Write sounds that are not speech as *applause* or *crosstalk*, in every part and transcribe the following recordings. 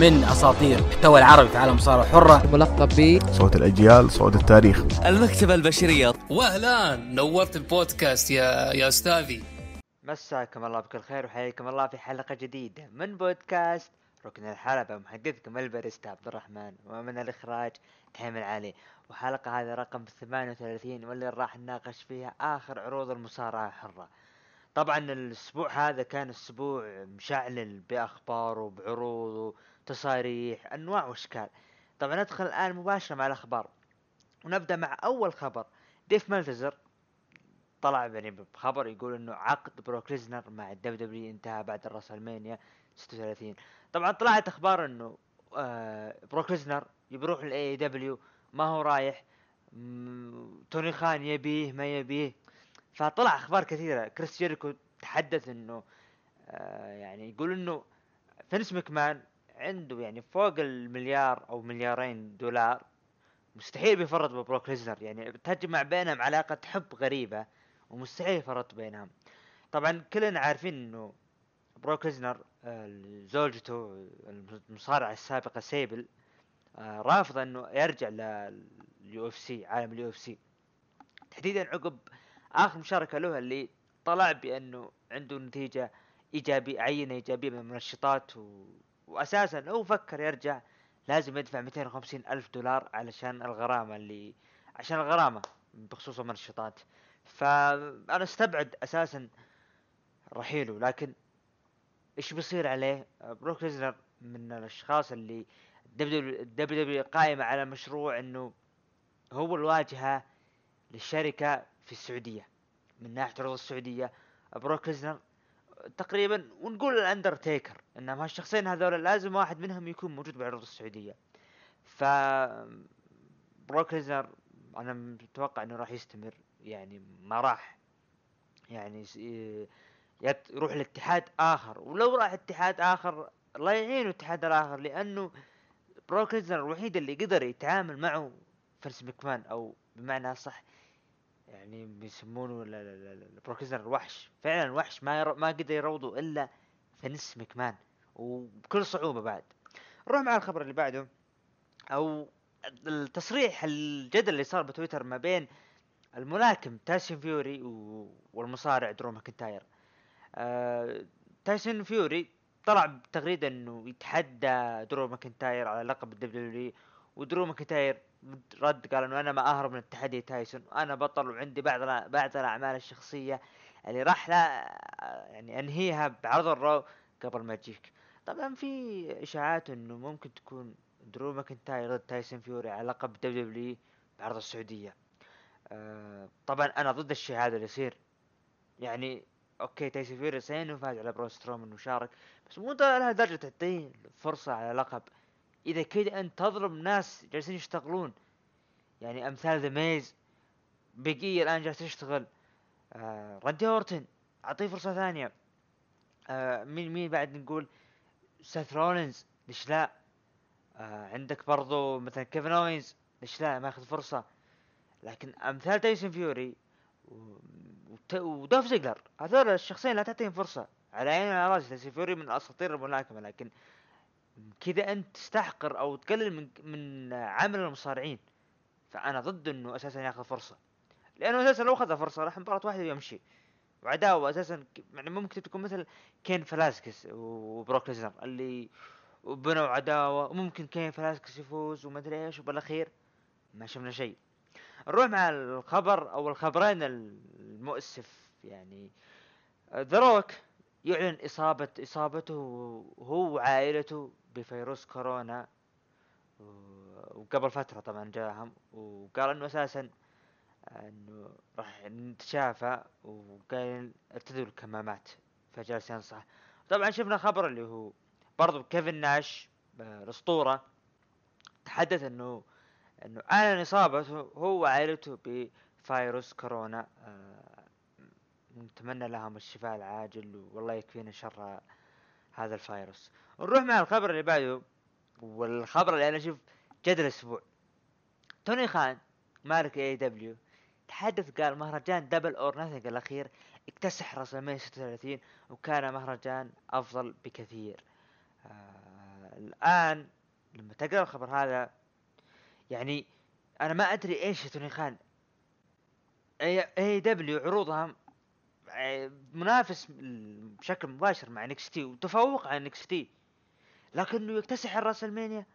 من أساطير المحتوى العربي في عالم المصارعه الحره ملقب ب صوت الأجيال صوت التاريخ. المكتبة البشرية. واهلا نورت البودكاست يا يا أستاذي. مساكم الله بكل خير وحياكم الله في حلقة جديدة من بودكاست ركن الحلبة. محدثكم الباريستا عبد الرحمن ومن الإخراج تحيم العلي وحلقة هذه رقم 38 واللي راح نناقش فيها آخر عروض المصارعة الحرة طبعا الأسبوع هذا كان أسبوع مشعلل بأخبار وبعروض وتصاريح أنواع وأشكال. طبعا ندخل الآن مباشرة مع الأخبار. ونبدأ مع أول خبر. ديف مالتزر طلع يعني بخبر يقول إنه عقد بروك ليزنر مع ال WWE انتهى بعد ال WrestleMania 36 طبعا طلعت أخبار إنه آه بروك ليزنر يروح لل AEW ما هو رايح. توني خان يبيه ما يبيه. فطلع أخبار كثيرة. كريس جيريكو تحدث إنه آه يعني يقول إنه فينس مكمان عنده يعني فوق المليار أو مليارين دولار مستحيل بيفرط ببروك ليزنر. يعني بتجمع بينهم علاقة حب غريبة ومستحيل يفرط بينهم. طبعا كلنا عارفين إنه بروك ليزنر آه، زوجته المصارعة السابقة سيبل آه، رافضة إنه يرجع لل UFC عالم ال UFC. تحديدا عقب آخر مشاركة له اللي طلع بأنه عنده نتيجة إيجابية عينة إيجابية من المنشطات و... واساسا لو فكر يرجع لازم يدفع 250 ألف دولار علشان الغرامة اللي عشان الغرامة بخصوص المنشطات فأنا أستبعد أساسا رحيله لكن إيش بيصير عليه؟ بروك ليزنر من الأشخاص اللي WWE قائمة على مشروع إنه هو الواجهة للشركة في السعودية من ناحية عروض السعودية. بروك ليزنر تقريبا ونقول الأندرتيكر انهم هالشخصين هذول لازم واحد منهم يكون موجود بعروض السعودية. ف بروك ليزنر أنا متوقع إنه راح يستمر يعني ما راح. يعني يروح لاتحاد آخر. ولو راح اتحاد آخر الله يعينه الاتحاد الآخر لأنه بروك ليزنر الوحيد اللي قدر يتعامل معه فنس مكمان أو بمعنى صح يعني بيسمونه ل- ل- ل- بروك ليزنر الوحش فعلا وحش ما ير... ما قدر يروضه إلا فنس مكمان وبكل صعوبة بعد نروح مع الخبر اللي بعده أو التصريح الجدل اللي صار بتويتر ما بين الملاكم تايسون فيوري. والمصارع درو ماكنتاير آه... تايسون فيوري طلع بتغريدة إنه يتحدى درو ماكنتاير على لقب ال WWE ودرو ماكنتاير رد قال إنه أنا ما أهرب من التحدي تايسون أنا بطل وعندي بعض بعض الأعمال الشخصية اللي راح لا يعني أنهيها بعرض ال Raw قبل ما تجيك. طبعا في إشاعات إنه ممكن تكون درو ماكنتاير ضد تايسون فيوري على لقب WWE بعرض السعودية. آه طبعا أنا ضد الشيء هذا اللي يصير. يعني okay تايسون فيوري زين فاز على برون وشارك بس مو ده لها درجة تعطيه فرصة على لقب إذا كذا انت تظلم ناس جالسين يشتغلون يعني أمثال The Miz بيجي الآن جالس يشتغل آه راندي أورتن أعطيه فرصة ثانية آه مين مين بعد نقول؟ سيث رولينز ليش لا؟ آه عندك برضو مثلا كيفن أوينز ليش لا؟ ماخذ فرصة. لكن أمثال تايسون فيوري ودوف زيجلر هذول الشخصين لا تعطيهم فرصة. على عيني وعلى راسي تايسون فيوري من أساطير الملاكمة لكن كذا أنت تستحقر أو تقلل من من عمل المصارعين. فأنا ضد إنه أساسا ياخذ فرصة. لأنه أساسا لو أخذ فرصة راح مباراة واحدة ويمشي. وعداوة أساسا يعني ممكن تكون مثل كين فلاسكس وبروك ليزنر اللي بنوا عداوه وممكن كين فلاسكس يفوز ومدري إيش وبالأخير ما شفنا شيء. نروح مع الخبر أو الخبرين المؤسف يعني. ذا روك يعلن إصابة إصابته هو وعائلته بفيروس كورونا وقبل فترة طبعا جاهم وقال إنه أساسا إنه راح نتشافى وقال ارتدوا الكمامات فجالس ينصح. طبعا شفنا خبر اللي هو برضو كيفن ناش الاسطوره تحدث إنه إنه أعلن اصابته هو وعائلته بفيروس كورونا. آه، نتمنى لهم الشفاء العاجل والله يكفينا شر هذا الفيروس. نروح مع الخبر اللي بعده والخبر اللي أنا أشوف جدل الأسبوع. توني خان مالك AEW تحدث قال مهرجان Double or Nothing الأخير اكتسح WrestleMania 36 وكان مهرجان أفضل بكثير. آه الآن لما تقرأ الخبر هذا يعني أنا ما أدري إيش توني خان. AEW عروضها منافس بشكل مباشر مع NXT وتفوق على NXT لكنه يكتسح ال WrestleMania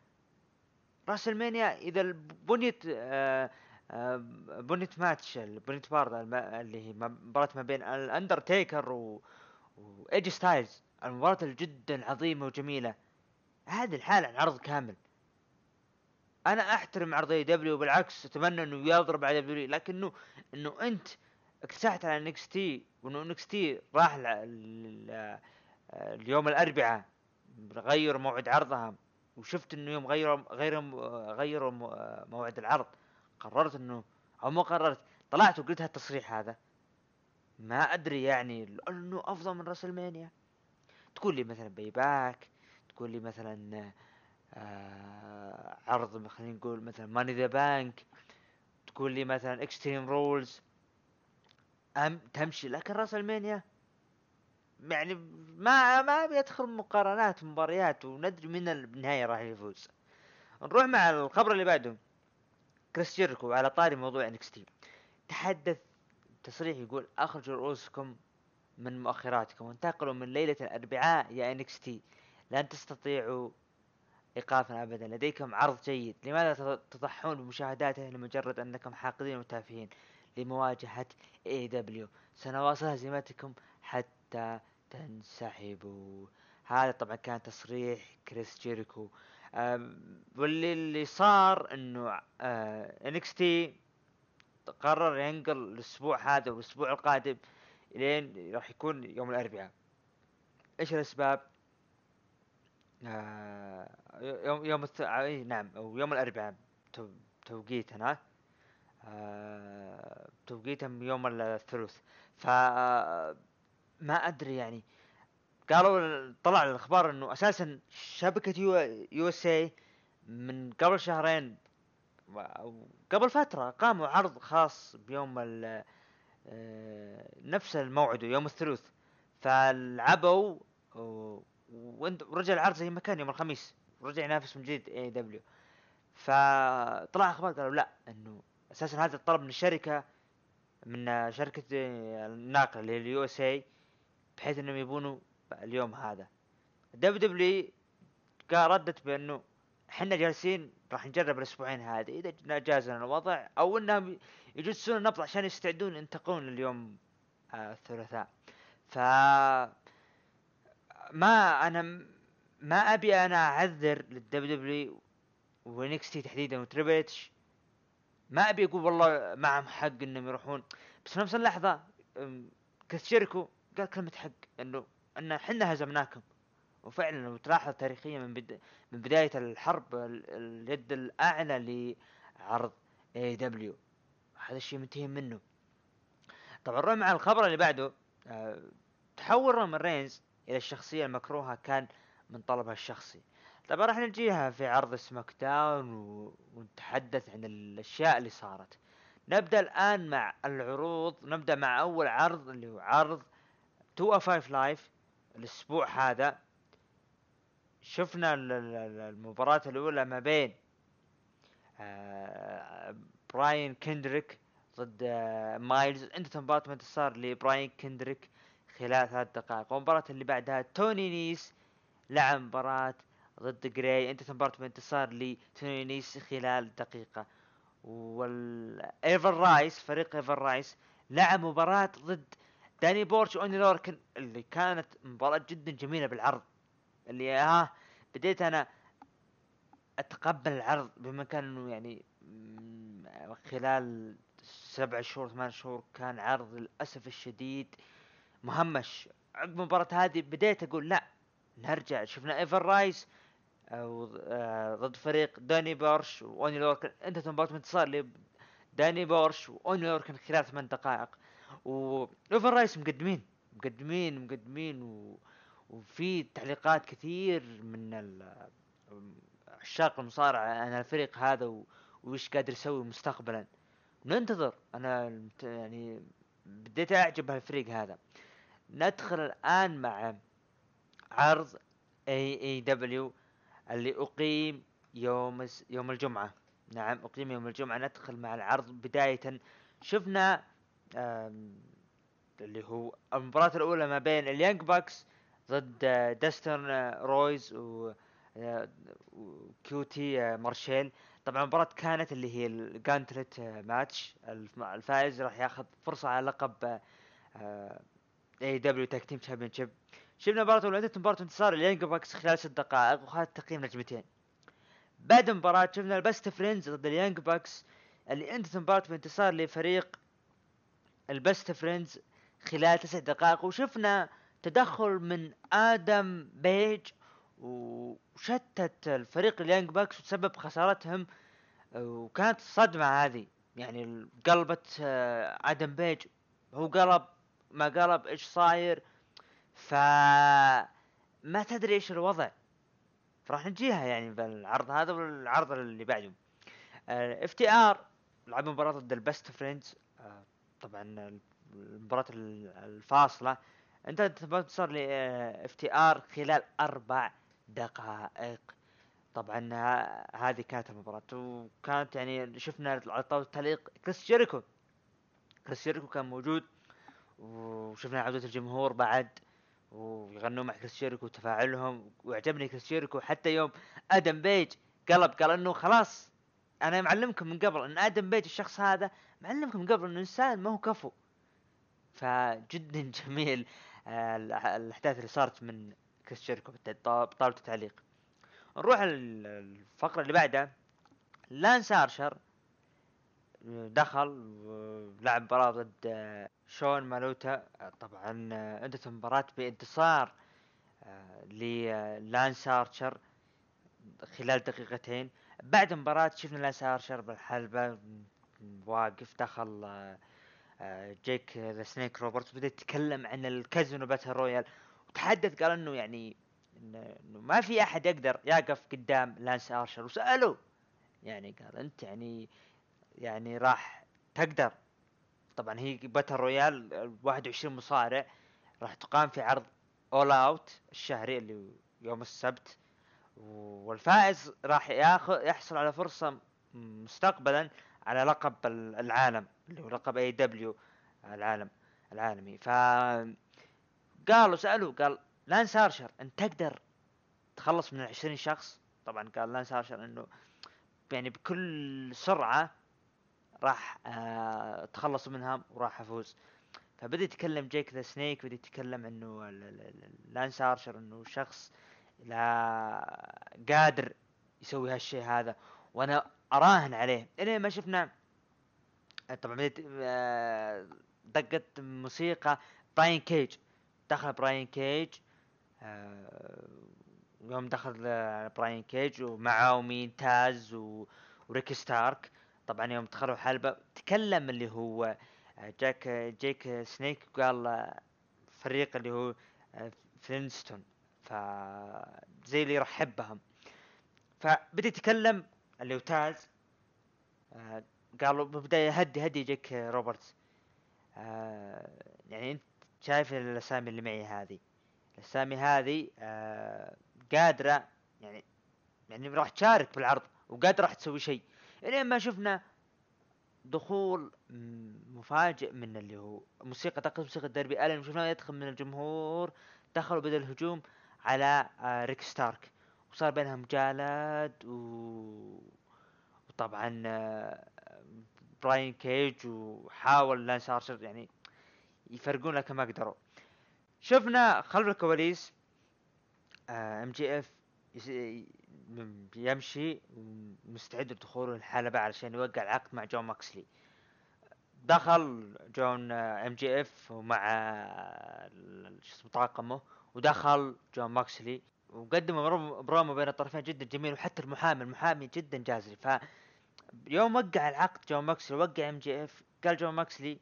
WrestleMania إذا بنيت آه آه boneyard match boneyard اللي هي مباراة ما بين الأندرتيكر و و AJ Styles المباراة الجدا عظيمة وجميلة. هذه لحالها عن عرض كامل. أنا أحترم عرض AEW بالعكس أتمنى إنه يضرب على WWE لكنه إنه أنت اكتسحت على NXT وانه NXT راح ل- ل- اليوم الأربعاء غير موعد عرضها. وشفت إنه يوم غيروا غيروا غيروا مو- موعد العرض. قررت إنه أو مو قررت طلعت وقلت هالتصريح هذا. ما أدري يعني انه أفضل من WrestleMania تقول لي مثلا Payback تقول لي مثلا آه عرض خلينا نقول مثلا Money in the Bank تقول لي مثلا Extreme Rules أم تمشي لكن WrestleMania يعني ما ما بيدخل مقارنات مباريات وندري من ال- بالنهاية راح يفوز. نروح مع الخبر اللي بعده. كريس جيريكو على طاري موضوع NXT تحدث تصريح يقول اخرجوا رؤوسكم من مؤخراتكم. وانتقلوا من ليلة الأربعاء يا NXT لن تستطيعوا إيقافنا أبدا. لديكم عرض جيد. لماذا تض- تضحون بمشاهداته لمجرد أنكم حاقدين وتافهين؟ لمواجهة AEW سنواصل هزيمتكم حتى تنسحبوا. هذا طبعا كان تصريح كريس جيريكو. واللي اللي صار إنه NXT قرر ينقل الأسبوع هذا والأسبوع القادم لين راح يكون يوم الأربعاء. إيش الأسباب؟ آه يوم يوم الث... اي نعم أو يوم الأربعاء تو... توقيتنا آه توقيتهم يوم الثلاث ف ما أدري يعني. قالوا طلع الأخبار إنه أساسا شبكة U, USA من قبل شهرين أو قبل فترة قاموا عرض خاص بيوم ال آه، نفس الموعد يوم الثلاث فلعبوا ورجع العرض زي ما كان يوم الخميس. ورجع ينافس من جديد AEW فطلع أخبار قالوا لا إنه أساسا هذا الطلب من الشركة من شركة الناقله اللي هي ال USA بحيث إنهم يبونوا اليوم هذا. WWE قال ردت بأنه إحنا جالسين راح نجرب الأسبوعين هذه إذا جاز لنا الوضع أو إنهم يجلسون النبض عشان يستعدون ينتقلون اليوم آه الثلاثاء. ف ما أنا ما أبي أنا أعذر لل WWE و NXT تحديدا وتريبل ما أبي أقول والله معهم حق إنهم يروحون بس في نفس اللحظة جيريكو قال كلمة حق إنه إن إحنا هزمناكم. وفعلا لو تلاحظ تاريخيا من بد... من بداية الحرب ال- اليد الأعلى لعرض AEW هذا الشيء منتهي منه. طبعا نروح مع الخبر اللي بعده آه، تحول رومان رينز إلى الشخصية المكروهة كان من طلبها الشخصي. طبعا راح نجيها في عرض SmackDown و... ونتحدث عن الأشياء اللي صارت. نبدأ الآن مع العروض. نبدأ مع أول عرض اللي هو عرض 205 Live الأسبوع هذا. شفنا ال- ال- ال- المباراة الأولى ما بين آه، براين كندريك ضد آه، مايلز. انتهت بانتصار لبراين كندريك خلال ثلاث دقائق. والمباراة اللي بعدها توني نيس لعب مباراة ضد جراي انتهت بانتصار لتوني نيس خلال دقيقة. وال Ever-Rise فريق Ever-Rise لعب مباراة ضد داني بورش واوني لوركن اللي كانت مباراة جدا جميلة بالعرض. اللي ها بديت أنا أتقبل العرض بما كان إنه يعني خلال سبع شهور ثمان شهور كان عرض للأسف الشديد مهمش. عقب المباراة هذه بديت أقول لا نرجع. شفنا Ever-Rise ضد فريق داني بورش وأوني لوركن. انتهت مباراة بانتصار لداني بورش وأوني لوركن خلال ثمان دقائق. و Ever-Rise مقدمين مقدمين مقدمين و... وفي تعليقات كثير من ال- عشاق المصارعة. عن الفريق هذا و... وش قادر يسوي مستقبلا. ننتظر. أنا يعني بديت أعجب بهالفريق هذا. ندخل الآن مع عرض AEW اللي أقيم يوم يوم الجمعة. نعم أقيم يوم الجمعة ندخل مع العرض. بداية شفنا اللي هو المباراة الأولى ما بين ال Young Bucks ضد آه، داستن آه، رودز و آه، و QT آه، مارشيل. طبعا المباراة كانت اللي هي ال gauntlet match. الف- الفائز راح ياخذ فرصة على لقب AEW tag team champion شفنا مباراة انتهت مباراة انتصار ال Young Bucks خلال ست دقائق وخذت تقييم نجمتين بعد المباراة شفنا ال Best Friends ضد ال Young Bucks اللي انتهت المباراة بانتصار لفريق ال Best Friends خلال تسع دقائق. وشفنا تدخل من آدم بيج وشتت الفريق ال Young Bucks وتسبب خسارتهم. وكانت الصدمة هذه يعني قلبت آه، آدم بيج. هو قلب ما قلب إيش صاير؟ ف ما تدري إيش الوضع. فراح نجيها يعني بالعرض هذا والعرض اللي بعده. FTR لعبوا مباراة ضد ال Best Friends طبعا المباراة ال- الفاصلة. انت صار لي اف تي آر خلال أربع دقائق. طبعا هذه كانت المباراة. وكانت يعني شفنا على طاولة التعليق كريس جيريكو. كريس جيريكو كان موجود. وشفنا عودة الجمهور بعد ويغنوا مع كريس جيريكو وتفاعلهم وعجبني كريس جيريكو حتى يوم آدم بيج قلب قال إنه خلاص أنا معلمكم من قبل إن آدم بيج الشخص هذا معلمكم من قبل إنه إنسان ما هو كفو. فجدا *laughs* جميل آه، الأحداث اللي صارت من كريس جيريكو بطاولة التعليق. نروح ال- الفقرة اللي بعدها. لانس أرشر. دخل ولعب مباراة ضد آه، شون مالوتا. آه، طبعا آه، انتهت المباراة بانتصار آه، للانس آرشر خلال دقيقتين. بعد المباراة شفنا لانس آرشر بالحلبة. واقف دخل آه، آه، جيك ذا سنيك روبرتس. بدأ يتكلم عن ال Casino Battle Royale. وتحدث قال إنه يعني إنه ما في أحد يقدر يقف قدام لانس آرشر. وسألوه يعني قال أنت يعني يعني راح تقدر. طبعا هي battle royale آه، 21 مصارع راح تقام في عرض All Out الشهري اللي يوم السبت. والفائز راح ياخذ يحصل على فرصة مستقبلا على لقب ال- العالم اللي هو لقب AEW العالم العالمي. ف قالوا سألوا قال لانس ارشر أنت تقدر تخلص من العشرين شخص؟ طبعا قال لانس ارشر إنه يعني بكل سرعة راح آه اتخلص منها وراح أفوز. فبدا يتكلم جيك ذا سنيك بدا يتكلم إنه لانس ارشر إنه شخص لا قادر يسوي هالشيء هذا وأنا أراهن عليه. الين ما شفنا طبعا بديت آه، دقت موسيقى براين كيج دخل براين كيج آه، يوم دخل آه، براين كيج ومعه مين تاز و- وريكي ستارك. طبعا يوم دخلوا حلبة تكلم اللي هو آه، جاك جيك سنيك وقال آه، فريق اللي هو آه، Flintstone. ف زي اللي يرحب بهم. فبدأ يتكلم اللي هو تاز قالوا بالبداية هدي هدي جيك روبرتس. يعني أنت شايف الأسامي اللي معي هذه. الأسامي هذه قادرة يعني يعني راح تشارك بالعرض وقادرة راح تسوي شيء. إلين ما شفنا دخول مفاجئ من اللي هو موسيقى طاقة موسيقى داربي الن وشفناه يدخل من الجمهور دخل وبدا الهجوم على آه، ريك ستارك. وصار بينهم جلد و... وطبعا آه، براين كيج وحاول لانس ارشر يعني يفرقون لكن ما قدروا. شفنا خلف الكواليس MJF يمشي مستعد لدخوله الحلبة علشان يوقع العقد مع جون موكسلي. دخل جون MJF ومع شو اسمه طاقمه ودخل جون موكسلي pro- promo بين الطرفين جدا جميل وحتى المحامي المحامي جدا جازري. ف يوم وقع العقد جون موكسلي وقع MJF قال جون موكسلي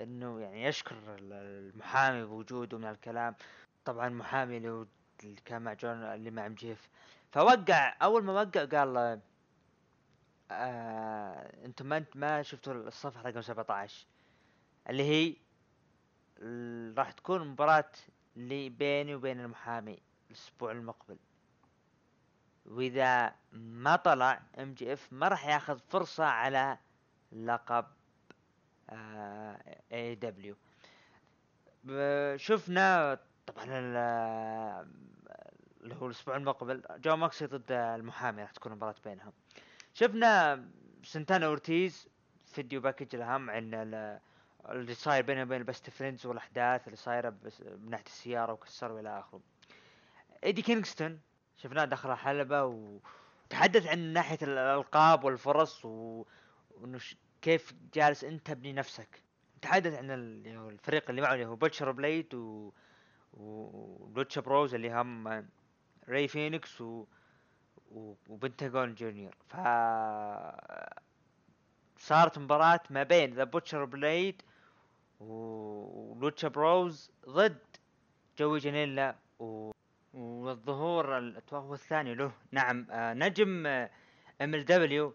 إنه يعني يشكر ال- المحامي بوجوده من الكلام. طبعا المحامي اللي كان مع جون اللي مع MJF فوقع أول ما وقع قال آه أنتم ما انت ما شفتوا الصفحة رقم 17 اللي هي راح تكون مباراة اللي بيني وبين المحامي الأسبوع المقبل. وإذا ما طلع MJF ما راح ياخذ فرصة على لقب AEW شفنا طبعا اللي هو الأسبوع المقبل جون موكسلي ضد المحامي راح تكون مباراة بينهم. شفنا سنتانا أورتيز video package الهم عن ال- اللي صاير بينه وبين ال Best Friends والأحداث اللي صايرة من ناحية السيارة وكسر وإلى آخره. إيدي كينغستون شفناه دخل الحلبة وتحدث عن ناحية الألقاب والفرص و... وإنه كيف جالس أنت تبني نفسك. تحدث عن الفريق اللي معه اللي هو Butcher Blade و و Lucha Bros اللي هم راي فينيكس و... وبنتاغون جونيور. ف صارت مباراة ما بين The Butcher Blade و Lucha Bros ضد جوي جانيلا و... والظهور ال- أتوقع هو الثاني له. نعم آه نجم MLW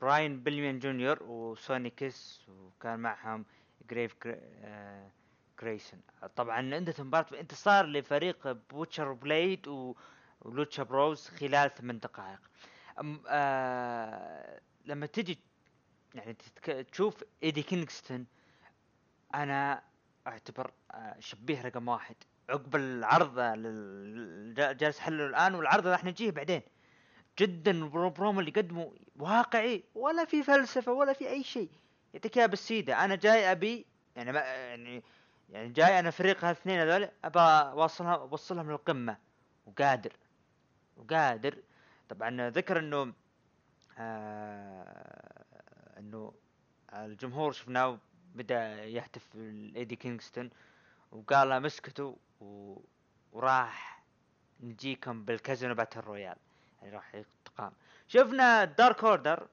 براين بليون جونيور وسونيكس وكان معهم جريف جري- آه، جريسون طبعا انتهت مباراة بانتصار لفريق بوتشر بليد. ولوتشا بروز خلال ثمان دقائق. أم آه لما تجي يعني تتك... تشوف إيدي كينغستون أنا أعتبر آه شبيه رقم واحد. عقب العرض جالس حله الآن والعرض راح نجيه بعدين. جدا ال pro- promo اللي قدمه واقعي ولا في فلسفة ولا في أي شيء. يعطيك إياه بالسيدة. أنا جاي أبي يعني ما يعني يعني جاي أنا فريق هالاثنين هذول أبى اوصلها أوصلهم للقمة. وقادر. وقادر. طبعا ذكر إنه آه إنه الجمهور شفناه بدأ يهتف لايدي كينغستون وقال و... وراح نجيكم بال Casino Battle Royal. يعني راح تقام شفنا Dark Order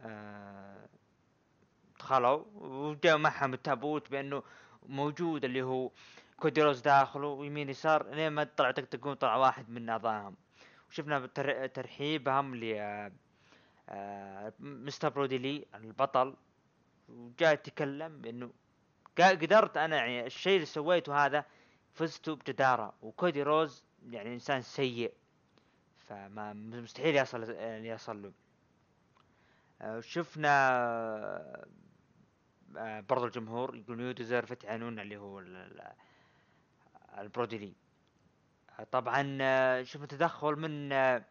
آه دخلوا وجاء معهم التابوت بأنه موجود اللي هو كودي روز داخله ويمين يسار لين ما طلع تقون طلع واحد من اعضائهم وشفنا تر- ترحيبهم ل آه، آه، مستر برودي لي البطل وجاء يتكلم بانه قا- قدرت أنا يعني الشيء اللي سويته هذا فزتوا بجدارة وكودي روز يعني إنسان سيء فما مستحيل يصل يصل له. آه، شفنا برضو الجمهور يقول you deserve يعنون اللي هو ال- ال- البرودي لي. آه، طبعا آه، شفنا تدخل من آه،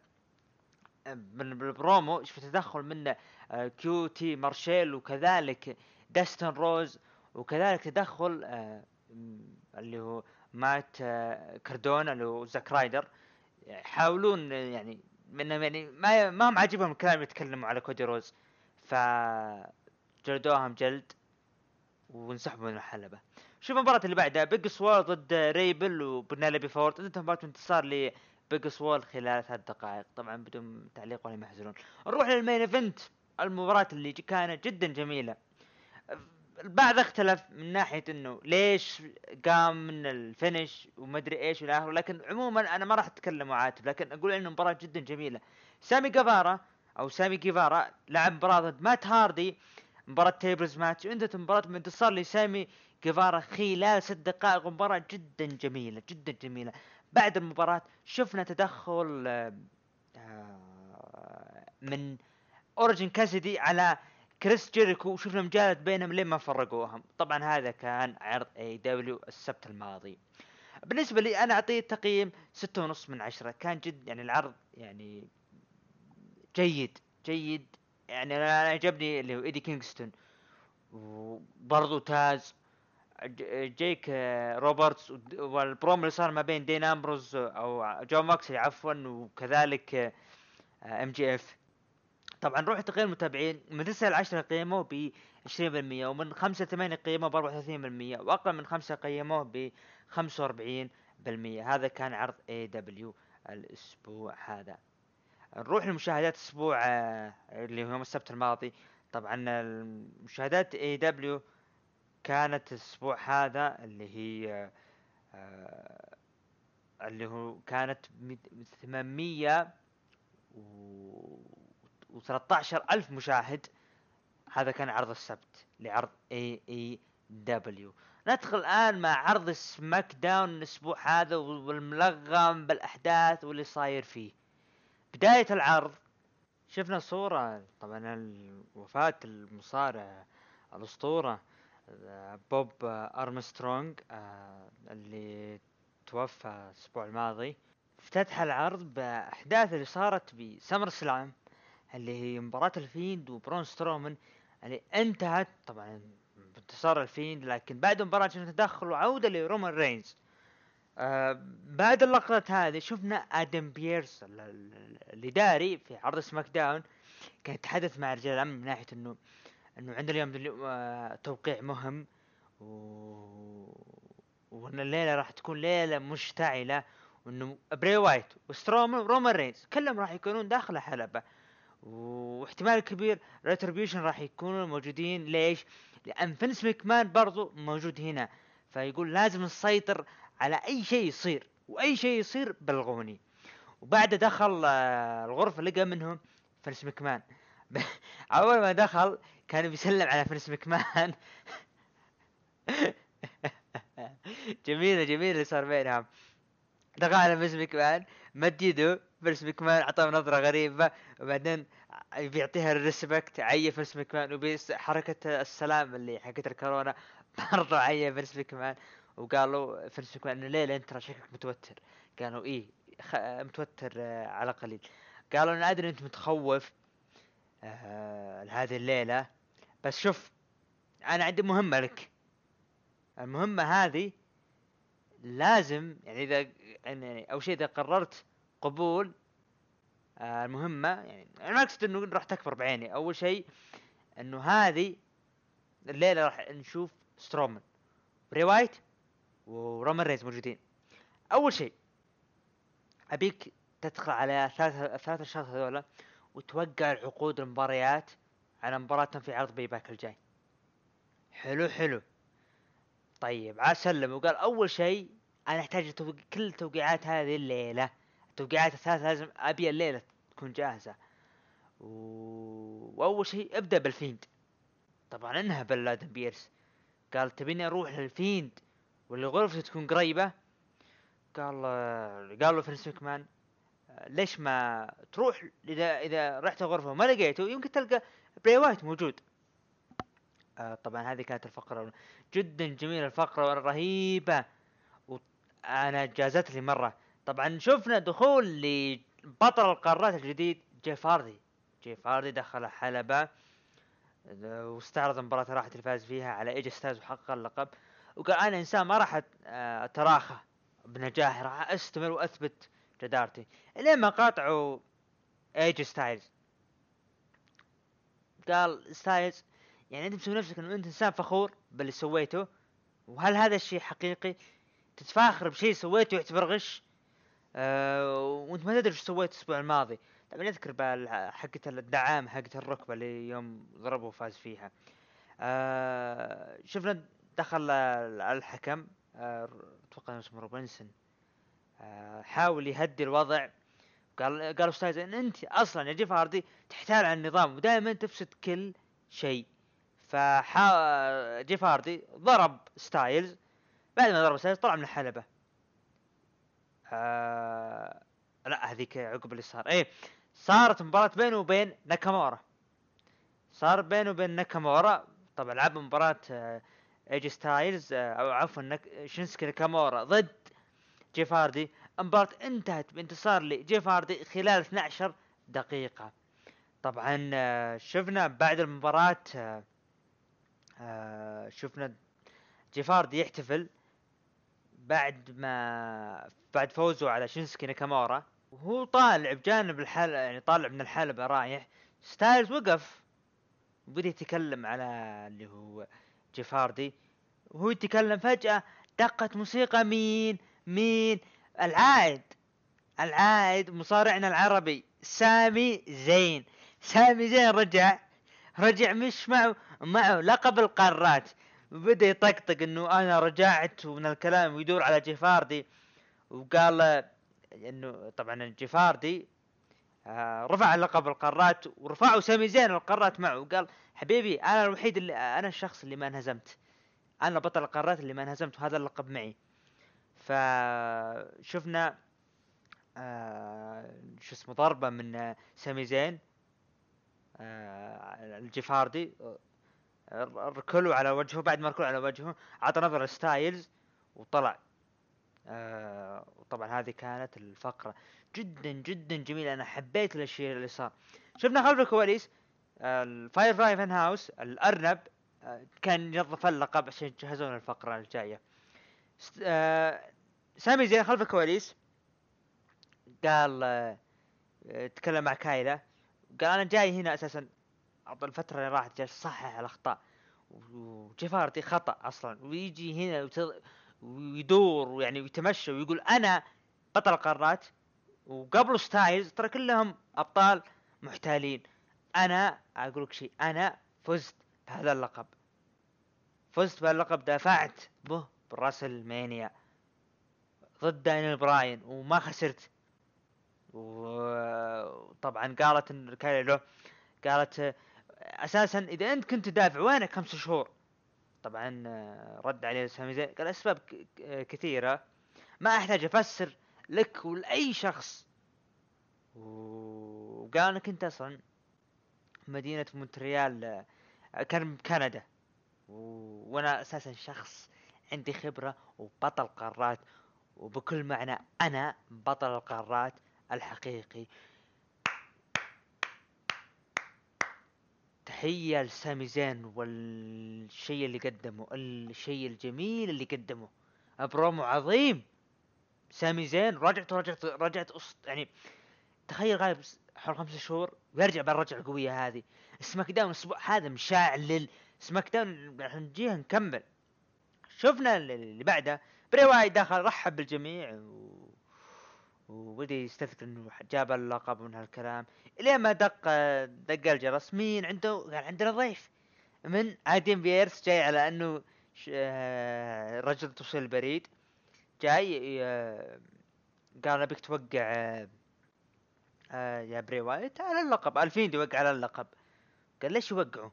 من البرومو شفت تدخل من آه، كيو تي مارشيل وكذلك داستن روز وكذلك تدخل آه، اللي هو مات آه، كاردونا اللي هو زاك رايدر. يحاولون آه، يعني منهم يعني ما ما هم عاجبهم الكلام يتكلموا على كودي روز. ف جلدوهم جلد. وانسحبوا من الحلبة شوف المباراة اللي بعدها بيج سوال ضد ريبل وبينيلوبي فورد انتهت مباراة انتصار لبيج سوال خلال ثلاث دقائق. طبعا بدون تعليق ولا يحزنون نروح لل main event المباراة اللي كانت جدا جميلة. البعض اختلف من ناحية إنه ليش قام من ال finish ومدري إيش والى آخره. لكن عموما أنا ما راح أتكلم وعاتب لكن أقول إنه مباراة جدا جميلة. سامي جافارا أو سامي جيفارا لعب مباراة ضد مات هاردي مباراة tables match وانتهت المباراة بانتصار لسامي جيفارا خلال ست دقائق. مباراة جدا جميلة جدا جميلة. بعد المباراة شفنا تدخل آه، من اورنج كاسيدي على كريس جيريكو. وشفنا مجالد بينهم لين ما فرقوهم. طبعا هذا كان عرض AEW السبت الماضي. بالنسبة لي أنا أعطيه تقييم ستة ونص من عشرة. كان جد يعني العرض يعني جيد جيد يعني أنا عجبني اللي هو إيدي كينغستون. وبرضو تاز. جيك آه، روبرتس والبروم اللي صار ما بين دين أمبروز أو جون موكسلي عفوا وكذلك MJF. طبعا روح تقييم المتابعين من 9 ل 10 قيموه ب 20% ومن 5 ل 8 قيموه ب 34% وأقل من 5 قيموه ب 45% هذا كان عرض AEW الأسبوع هذا. نروح لمشاهدات الأسبوع آه، اللي هو السبت الماضي. طبعا المشاهدات AEW كانت الأسبوع هذا اللي هي آه، اللي هو كانت ميت- 800 و 13 ألف مشاهد. هذا كان عرض السبت لعرض AEW ندخل الآن مع عرض SmackDown الأسبوع هذا والملغم بالأحداث واللي صاير فيه. بداية العرض شفنا صورة طبعا وفاة المصارع الأسطورة بوب أرمسترونغ آه، اللي توفى الأسبوع الماضي. افتتح العرض بأحداث اللي صارت ب SummerSlam اللي هي مباراة الفيند وبرون سترومان اللي انتهت طبعا بانتصار الفيند لكن بعد المباراة شفنا تدخل وعودة لرومان رينز. آه بعد اللقطات هذه شفنا آدم بيرس الاداري في عرض SmackDown كان يتحدث مع رجال الامن من ناحية انه إنه عندنا اليوم آه توقيع مهم و... وان الليلة راح تكون ليلة مشتعلة وإنه بري وايت وسترومان ورومان رينز كلهم راح يكونون داخل الحلبة واحتمال كبير Retribution راح يكونوا موجودين ليش؟ لأن فينس ميكمان برضو موجود هنا فيقول لازم نسيطر على أي شيء يصير وأي شيء يصير بلغوني. وبعد دخل آه، الغرفة لقى منهم فينس مكمان. *laughs* أول ما دخل كان بيسلم على فينس مكمان. *laughs* جميلة جميلة اللي صار بينهم. دخل على فينس مكمان مد يده فينس مكمان أعطاه نظرة غريبة وبعدين بيعطيها ال respect عي فينس مكمان وبيسوي حركة السلام اللي حقت الكورونا. *laughs* برضو عي فينس مكمان. وقالوا مكمان إنه ليله انت ترى شكلك متوتر. قالوا إيه خ... متوتر آه، على قليل. قالوا أنا أدري أنت متخوف آه هذه الليلة بس شوف أنا عندي مهمة لك. المهمة هذه لازم يعني إذا يعني أول شيء إذا قررت قبول آه المهمة يعني أنا ما أقصد إنه راح تكبر بعيني. أول شيء إنه هذه الليلة راح نشوف سترومان بري وايت ورومان رينز موجودين. أول شيء أبيك تدخل على ثلاث الثلاث أشخاص هذولا وتوقع العقود المباريات على مباراتهم في عرض Payback الجاي. حلو حلو. طيب عاد سلم وقال أول شيء أنا أحتاج. كل التوقيعات هذه الليلة التوقيعات الثلاث لازم أبي الليلة تكون جاهزة. و... وأول شيء ابدأ بالفيند. طبعا انهبل آدم بيرس. قال تبيني أروح للفيند؟ واللي غرفته تكون قريبة قال قال له فينس ماكمان ليش ما تروح إذا إذا رحت الغرفة وما لقيته يمكن تلقى بري وايت موجود. آه طبعا هذه كانت الفقرة جدا جميلة الفقرة رهيبة. وأنا جازت لي مرة. طبعا شفنا دخول لبطل القارات الجديد جيف هاردي. جيف هاردي دخل الحلبه آه، واستعرض المباراة اللي راحت اللي فاز فيها على ايجي ستايلز وحقق اللقب. وقال أنا إنسان ما راح آه، أتراخى بنجاحي راح أستمر وأثبت جدارتي. إلين ما قاطعه ايجي ستايلز قال ستايلز يعني أنت مسوي نفسك إنه أنت إنسان فخور باللي سويته؟ وهل هذا الشيء حقيقي؟ تتفاخر بشيء سويته يعتبر غش؟ آه وأنت ما تدري إيش سويت الأسبوع الماضي. طبعا أذكر حقة الدعامة حقة الركبة اللي يوم ضربه وفاز فيها. آه شفنا دخل ال- الحكم آه أتوقع اسمه روبنسون. آه حاول يهدي الوضع. قال قاله ستايلز إن أنت أصلا يا جيف هاردي تحتال على النظام ودائما تفسد كل شيء. فجا جيف هاردي ضرب ستايلز. بعد ما ضرب ستايلز طلع من الحلبة. آه لا هذيك عقب اللي صار. إيه صارت مباراة بينه وبين ناكامورا. صار بينه وبين ناكامورا. طبعا لعب مباراة آه، ايجي ستايلز آه، أو عفوا. شينسكي ناكامورا ضد جيف هاردي المباراة انتهت بانتصار لجيف هاردي خلال 12 دقيقة. طبعا آه، شفنا بعد المباراة آه، شفنا جيف هاردي يحتفل بعد ما بعد فوزه على شينسكي ناكامورا. وهو طالع بجانب الحلبة يعني طالع من الحلبة رايح. ستايلز وقف وبدأ يتكلم على اللي هو جيف هاردي وهو يتكلم فجأة دقت موسيقى مين؟ مين؟ العائد. العائد مصارعنا العربي سامي زين. سامي زين رجع رجع مش معه معه لقب القارات وبدأ يطقطق إنه أنا رجعت ومن الكلام ويدور على جيف هاردي. وقال إنه طبعا جيفاردي آه رفع لقب القارات ورفعوا سامي زين القارات معه. وقال حبيبي أنا الوحيد اللي أنا الشخص اللي ما انهزمت. أنا بطل القارات اللي ما انهزمت وهذا اللقب معي. فشفنا آه شو اسمه ضربة من سامي زين آه الجفاردي ركله على وجهه بعد ما ركله على وجهه عطى نظرة ستايلز وطلع آه وطبعا هذه كانت الفقرة جدا جدا جميلة. أنا حبيت الأشياء اللي صار. شفنا خلف الكواليس ال Firefly Fun House الأرنب آه كان ينظف اللقب عشان يجهزون الفقرة الجاية. آه سامي زين خلف الكواليس قال آه تكلم مع كايلا قال أنا جاي هنا أعطى الفترة اللي راحت جالس صحح الأخطاء. وجيف هاردي خطأ أصلا. ويجي هنا وت- ويدور ويعني ويتمشى ويقول أنا بطل القارات وقبله ستايلز ترى كلهم أبطال محتالين. أنا أقول لك شيء أنا فزت بهذا اللقب. فزت بهاللقب دافعت به ب WrestleMania ضد دانيال براين وما خسرت. وطبعا قالت إن له قالت أساسا إذا أنت كنت تدافع وينك خمس شهور طبعا آه، رد عليه سامي زين قال أسباب ك- كثيرة. ما أحتاج أفسر لك ولأي شخص. وقال انك أنت أصلا مدينة مونتريال آه، كان بكندا وأنا أساسا شخص عندي خبرة وبطل قارات وبكل معنى أنا بطل القارات الحقيقي. تحية لسامي زين والشيء اللي قدمه الشيء الجميل اللي قدمه. برومو عظيم. سامي زين رجعت ورجعت رجعت أسط يعني تخيل غايب حول خمسة شهور ويرجع بالرجعة القوية هذه. SmackDown الأسبوع هذا مشعل SmackDown راح نجيها نكمل. شفنا ال- اللي بعده. بري وايت دخل رحب بالجميع و... وبدا يستذكر إنه جاب اللقب من هالكلام. الين ما دق دق الجرس مين عنده؟ قال عندنا ضيف من آدم بيرس جاي على إنه. آه، رجل توصيل البريد جاي آه، قال ابيك توقع آه، يا بري وايت على اللقب. الفيند يوقع على اللقب. قال ليش يوقع؟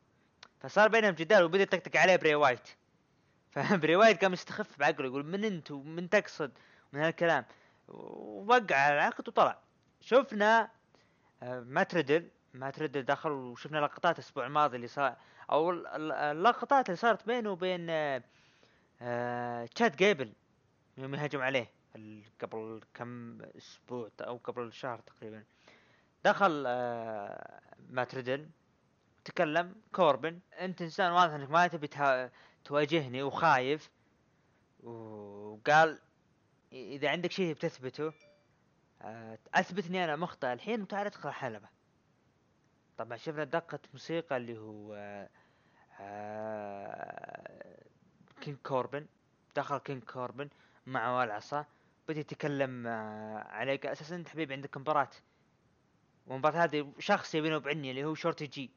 فصار بينهم جدال وبدأ يطقطق عليه بري وايت. *laughs* فبري وايت قام يستخف بعقله يقول من انت ومن تقصد؟ من هالكلام. ووقع على العقد وطلع. شفنا آه، مات ريدل مات ريدل دخل وشفنا لقطات الأسبوع الماضي اللي صار أو ال- ال- اللقطات اللي صارت بينه وبين آه، آه، تشاد جيبل يوم يهجم عليه قبل كم أسبوع أو قبل شهر تقريبا. دخل آه، مات ريدل تكلم كوربن أنت إنسان واضح إنك ما تبي تواجهني وخايف. وقال إذا عندك شيء بتثبته آه، اثبت اني أنا مخطئ الحين وتعال ادخل الحلبة. طبعا شفنا دقة موسيقى اللي هو آه، كينج كوربن. دخل كينج كوربن معه العصا بدأ يتكلم آه، عليك أساسا أنت حبيبي عندك مباراة. والمباراة هذه شخص يبينه يعني اللي هو شورتي جي.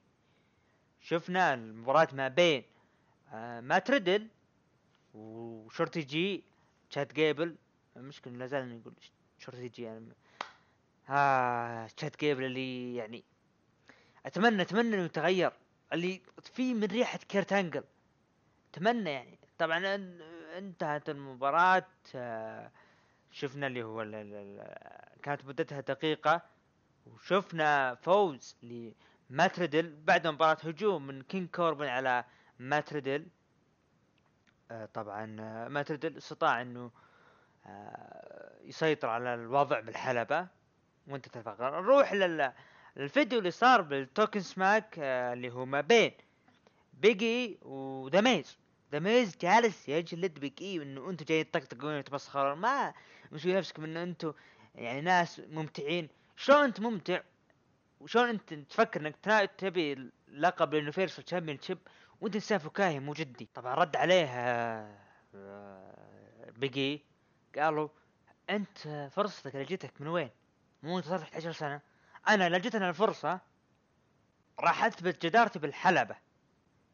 شفنا المباراة ما بين مات ريدل وشورتي جي تشاد جيبل المشكلة لا زال شورتي جي يعني ها تشاد جيبل اللي يعني أتمنى أتمنى إنه يتغير. اللي في من ريحة كيرت أنجل. أتمنى يعني. طبعا ان- انتهت المباراة آه، شفنا اللي هو كانت مدتها دقيقة. وشفنا فوز لمات ريدل بعد مباراة هجوم من كينج كوربن على مات ريدل آه، طبعا آه، مات ريدل استطاع إنه يسيطر على الوضع بالحلبة وانتهت الفقرة نروح لل الفيديو اللي صار بال Talking Smack آه، اللي هو ما بين بيج اي وذا ميز ذا ميز جالس يجلد بيج اي انه أنتم جايين تطقطقون وتمسخرون. ما مسوي نفسكم ان أنتم يعني ناس ممتعين. شلون انت ممتع؟ وشلون انت تفكر انك تبي لقب ال Universal Championship وانت انسان فكاهي مو جدي؟ طبعا رد عليه آه، آه، بيج اي قالوا أنت فرصتك اللي جتك من وين؟ مو أنت صارت 11 سنة؟ أنا لو جتنا الفرصة راح اثبت جدارتي بالحلبة.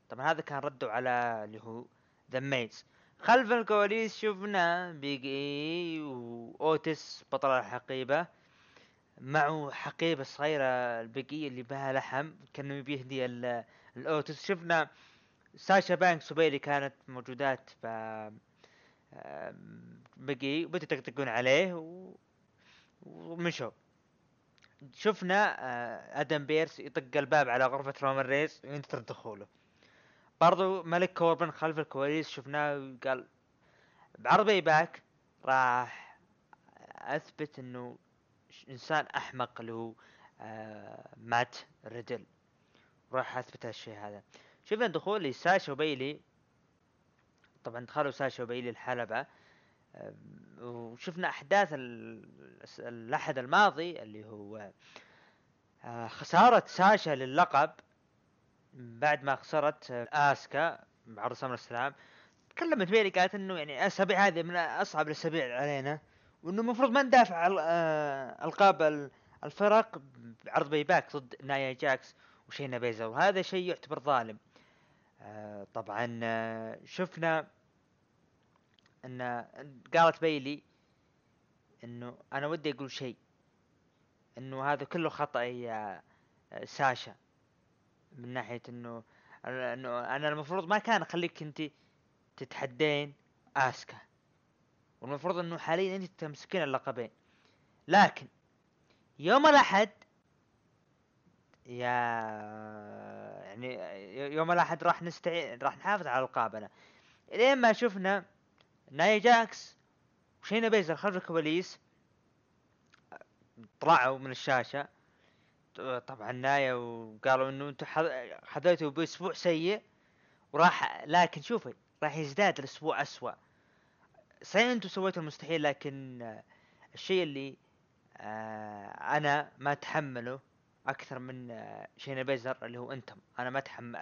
طبعا هذا كان رده على اللي هو ذا ميز خلف الكواليس شفنا بيج اي واوتيس بطل الحقيبة معه حقيبة صغيرة البيج اي اللي بها لحم كانه يبي يهدي ال- الاوتيس شفنا ساشا بانكس وبيلي كانت موجودات ف بقي وبدأوا يطقطقون عليه و... ومشوا شفنا آه، آدم بيرس يطق الباب على غرفة رومان رينز وينتظر دخوله. برضو ملك كوربن خلف الكواليس شفناه قال بعرض Payback راح أثبت إنه إنسان أحمق اللي هو آه مات ريدل راح أثبت هالشيء هذا. شفنا دخول لساشا وبيلي. طبعا دخلوا ساشا وبيلي الحلبة وشفنا أحداث ال- الس- الأحد الماضي اللي هو آه، خسارة ساشا للقب بعد ما خسرت آه، آسكا بعرض سمر السلام. تكلمت بيلي قالت إنه يعني الاسابيع هذه من أصعب الأسابيع علينا وإنه المفروض ما ندافع آه، ألقاب ال- الفرق بعرض Payback ضد نايا جاكس وشينا بيزلر. وهذا شيء يعتبر ظالم. طبعا شفنا إن قالت بيلي إنه أنا ودي أقول شيء إنه هذا كله خطأ يا ساشا من ناحية إنه إنه أنا المفروض ما كان أخليك أنت تتحدين آسكا والمفروض إنه حاليا أنت تمسكين اللقبين. لكن يوم الأحد يا يعني يوم الأحد راح نستعين راح نحافظ على القابنا لين ما شفنا نايا جاكس. وشينا بيزر؟ خلف الكواليس طلعوا من الشاشة. طبعا نايا وقالوا إنه أنتم حظ- حظيتوا بأسبوع سيء. وراح لكن شوفي راح يزداد الأسبوع أسوأ. صحيح أنتم سويتوا المستحيل لكن الشيء اللي آه، أنا ما أتحمله أكثر من آه، شينا بيزلر اللي هو أنتم. أنا ما اتحمل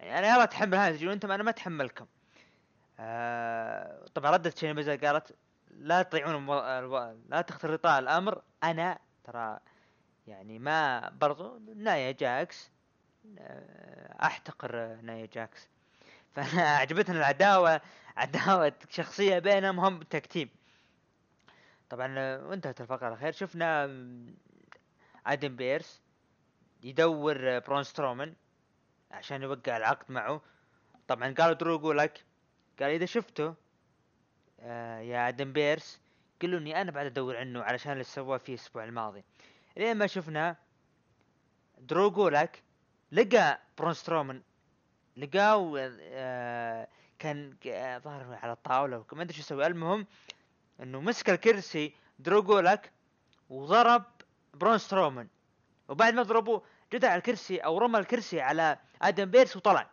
يعني أنا يلا أتحمل هذا أنتم أنا ما أتحملكم. آه، طبعا ردت شينا بيزر قالت لا. ألو... لا تختلطا الأمر. أنا ترى يعني ما برضو نايا جاكس آه، أحتقر نايا جاكس. *laughs* فأنا عجبتني العداوة عداوة شخصية بينهم هم tag team طبعا وانتهت الفقرة على خير شفنا آدم بيرس يدور برون سترومان عشان يوقع العقد معه. طبعا قالوا درو جولاك. قال إذا شفته آه يا آدم بيرس قل له اني أنا بعد أدور عنه علشان اللي سواه فيه الأسبوع الماضي. لين ما شفنا درو جولاك لقى برون سترومان لقاه آه كان آه، ظهر على الطاولة وما أدري شو يسوي المهم إنه مسك الكرسي درو جولاك وضرب برون سترومان. وبعد ما ضربوه جدع الكرسي أو رمى الكرسي على آدم بيرس وطلع.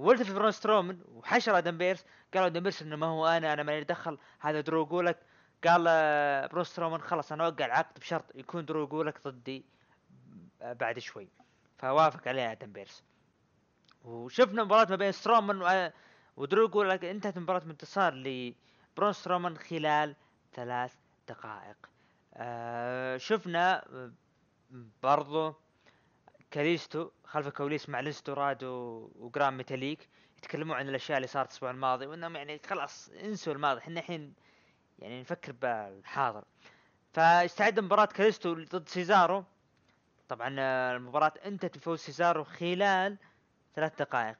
والتف برون سترومان وحشر آدم بيرس قالوا آدم بيرس إنه ما هو أنا أنا ماني دخل هذا درو جولاك قال آه، برون سترومان خلاص أنا أوقع العقد بشرط يكون درو جولاك ضدي آه، بعد شوي. فوافق عليه آدم بيرس وشفنا مباراة ما بين سترومان و... ودرو جولاك انتهت مباراة بانتصار لبرون سترومان خلال ثلاث دقائق. آه شفنا آه، برضو كاليستو خلف الكواليس مع لينس دورادو و- وجران ميتاليك يتكلمون عن الأشياء اللي صارت الأسبوع الماضي وإنهم يعني خلاص انسوا الماضي إحنا الحين يعني نفكر بالحاضر. فاستعد مباراة كاليستو ضد سيزارو. طبعا المباراة أنتهت بفوز سيزارو خلال ثلاث دقائق.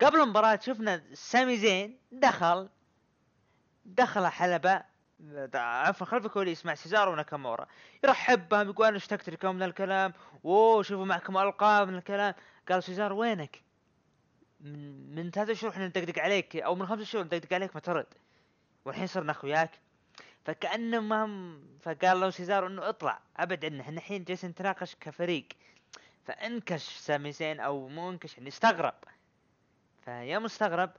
قبل المباراة شفنا سامي زين دخل دخل حلبة عفوا خلف الكواليس مع سيزارو وناكامورا. يرحب بهم يقول أنا اشتقت لكم من الكلام. أوه شوفوا معكم ألقاب من الكلام. قال سيزارو وينك؟ من من ثلاثة شهور إحنا ندقدق عليك أو من خمسة شهور ندقدق عليك ما ترد. والحين صرنا أخوياك. فكأنه ما هم فقال له سيزارو إنه اطلع. ابعد عنا إحنا الحين جالسين نتناقش كفريق. فانكش سامي زين أو مو انكش يعني استغرب. فيا مستغرب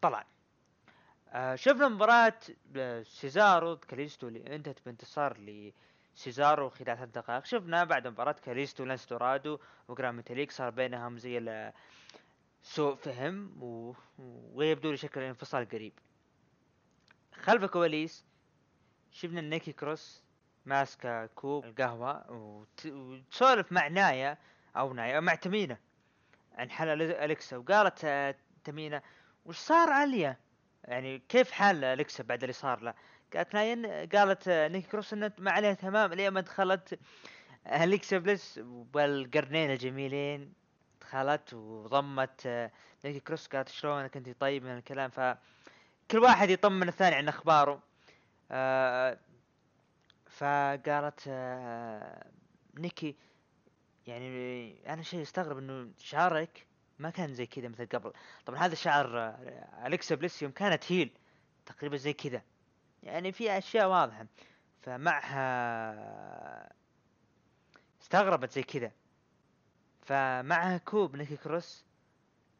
طلع. آه شفنا مباراة آه، سيزارو كاليستو اللي انتهت بانتصار لسيزارو خلال ثلاث دقائق. شفنا بعد مباراة كاليستو لانس دورادو وجران ميتاليك صار بينهم زي سوء فهم و... ويبدو شكل انفصال قريب. خلف الكواليس شفنا نيكي كروس ماسكة كوب القهوة وت... وتسولف مع نايا أو نايا مع تمينة. عن حال ألي- أليكسا وقالت آه، تمينة وش صار عليا؟ يعني كيف حال أليكسا بعد اللي صار له؟ قالت نايا قالت نيكي كروس انه ما عليها تمام لين ما دخلت أليكسا بليس والقرنين الجميلين دخلت وضمت نيكي كروس قالت شلونك أنت طيب من الكلام؟ ف كل واحد يطمن الثاني عن أخباره. آه فقالت آه نيكي يعني أنا شيء أستغرب إنه شعرك ما كان زي كذا مثل قبل. طبعا هذا شعر آه، أليكسا بليس يوم كانت heel تقريبا زي كذا. يعني في أشياء واضحة. فمعها استغربت زي كذا. فمعها كوب نيكي كروس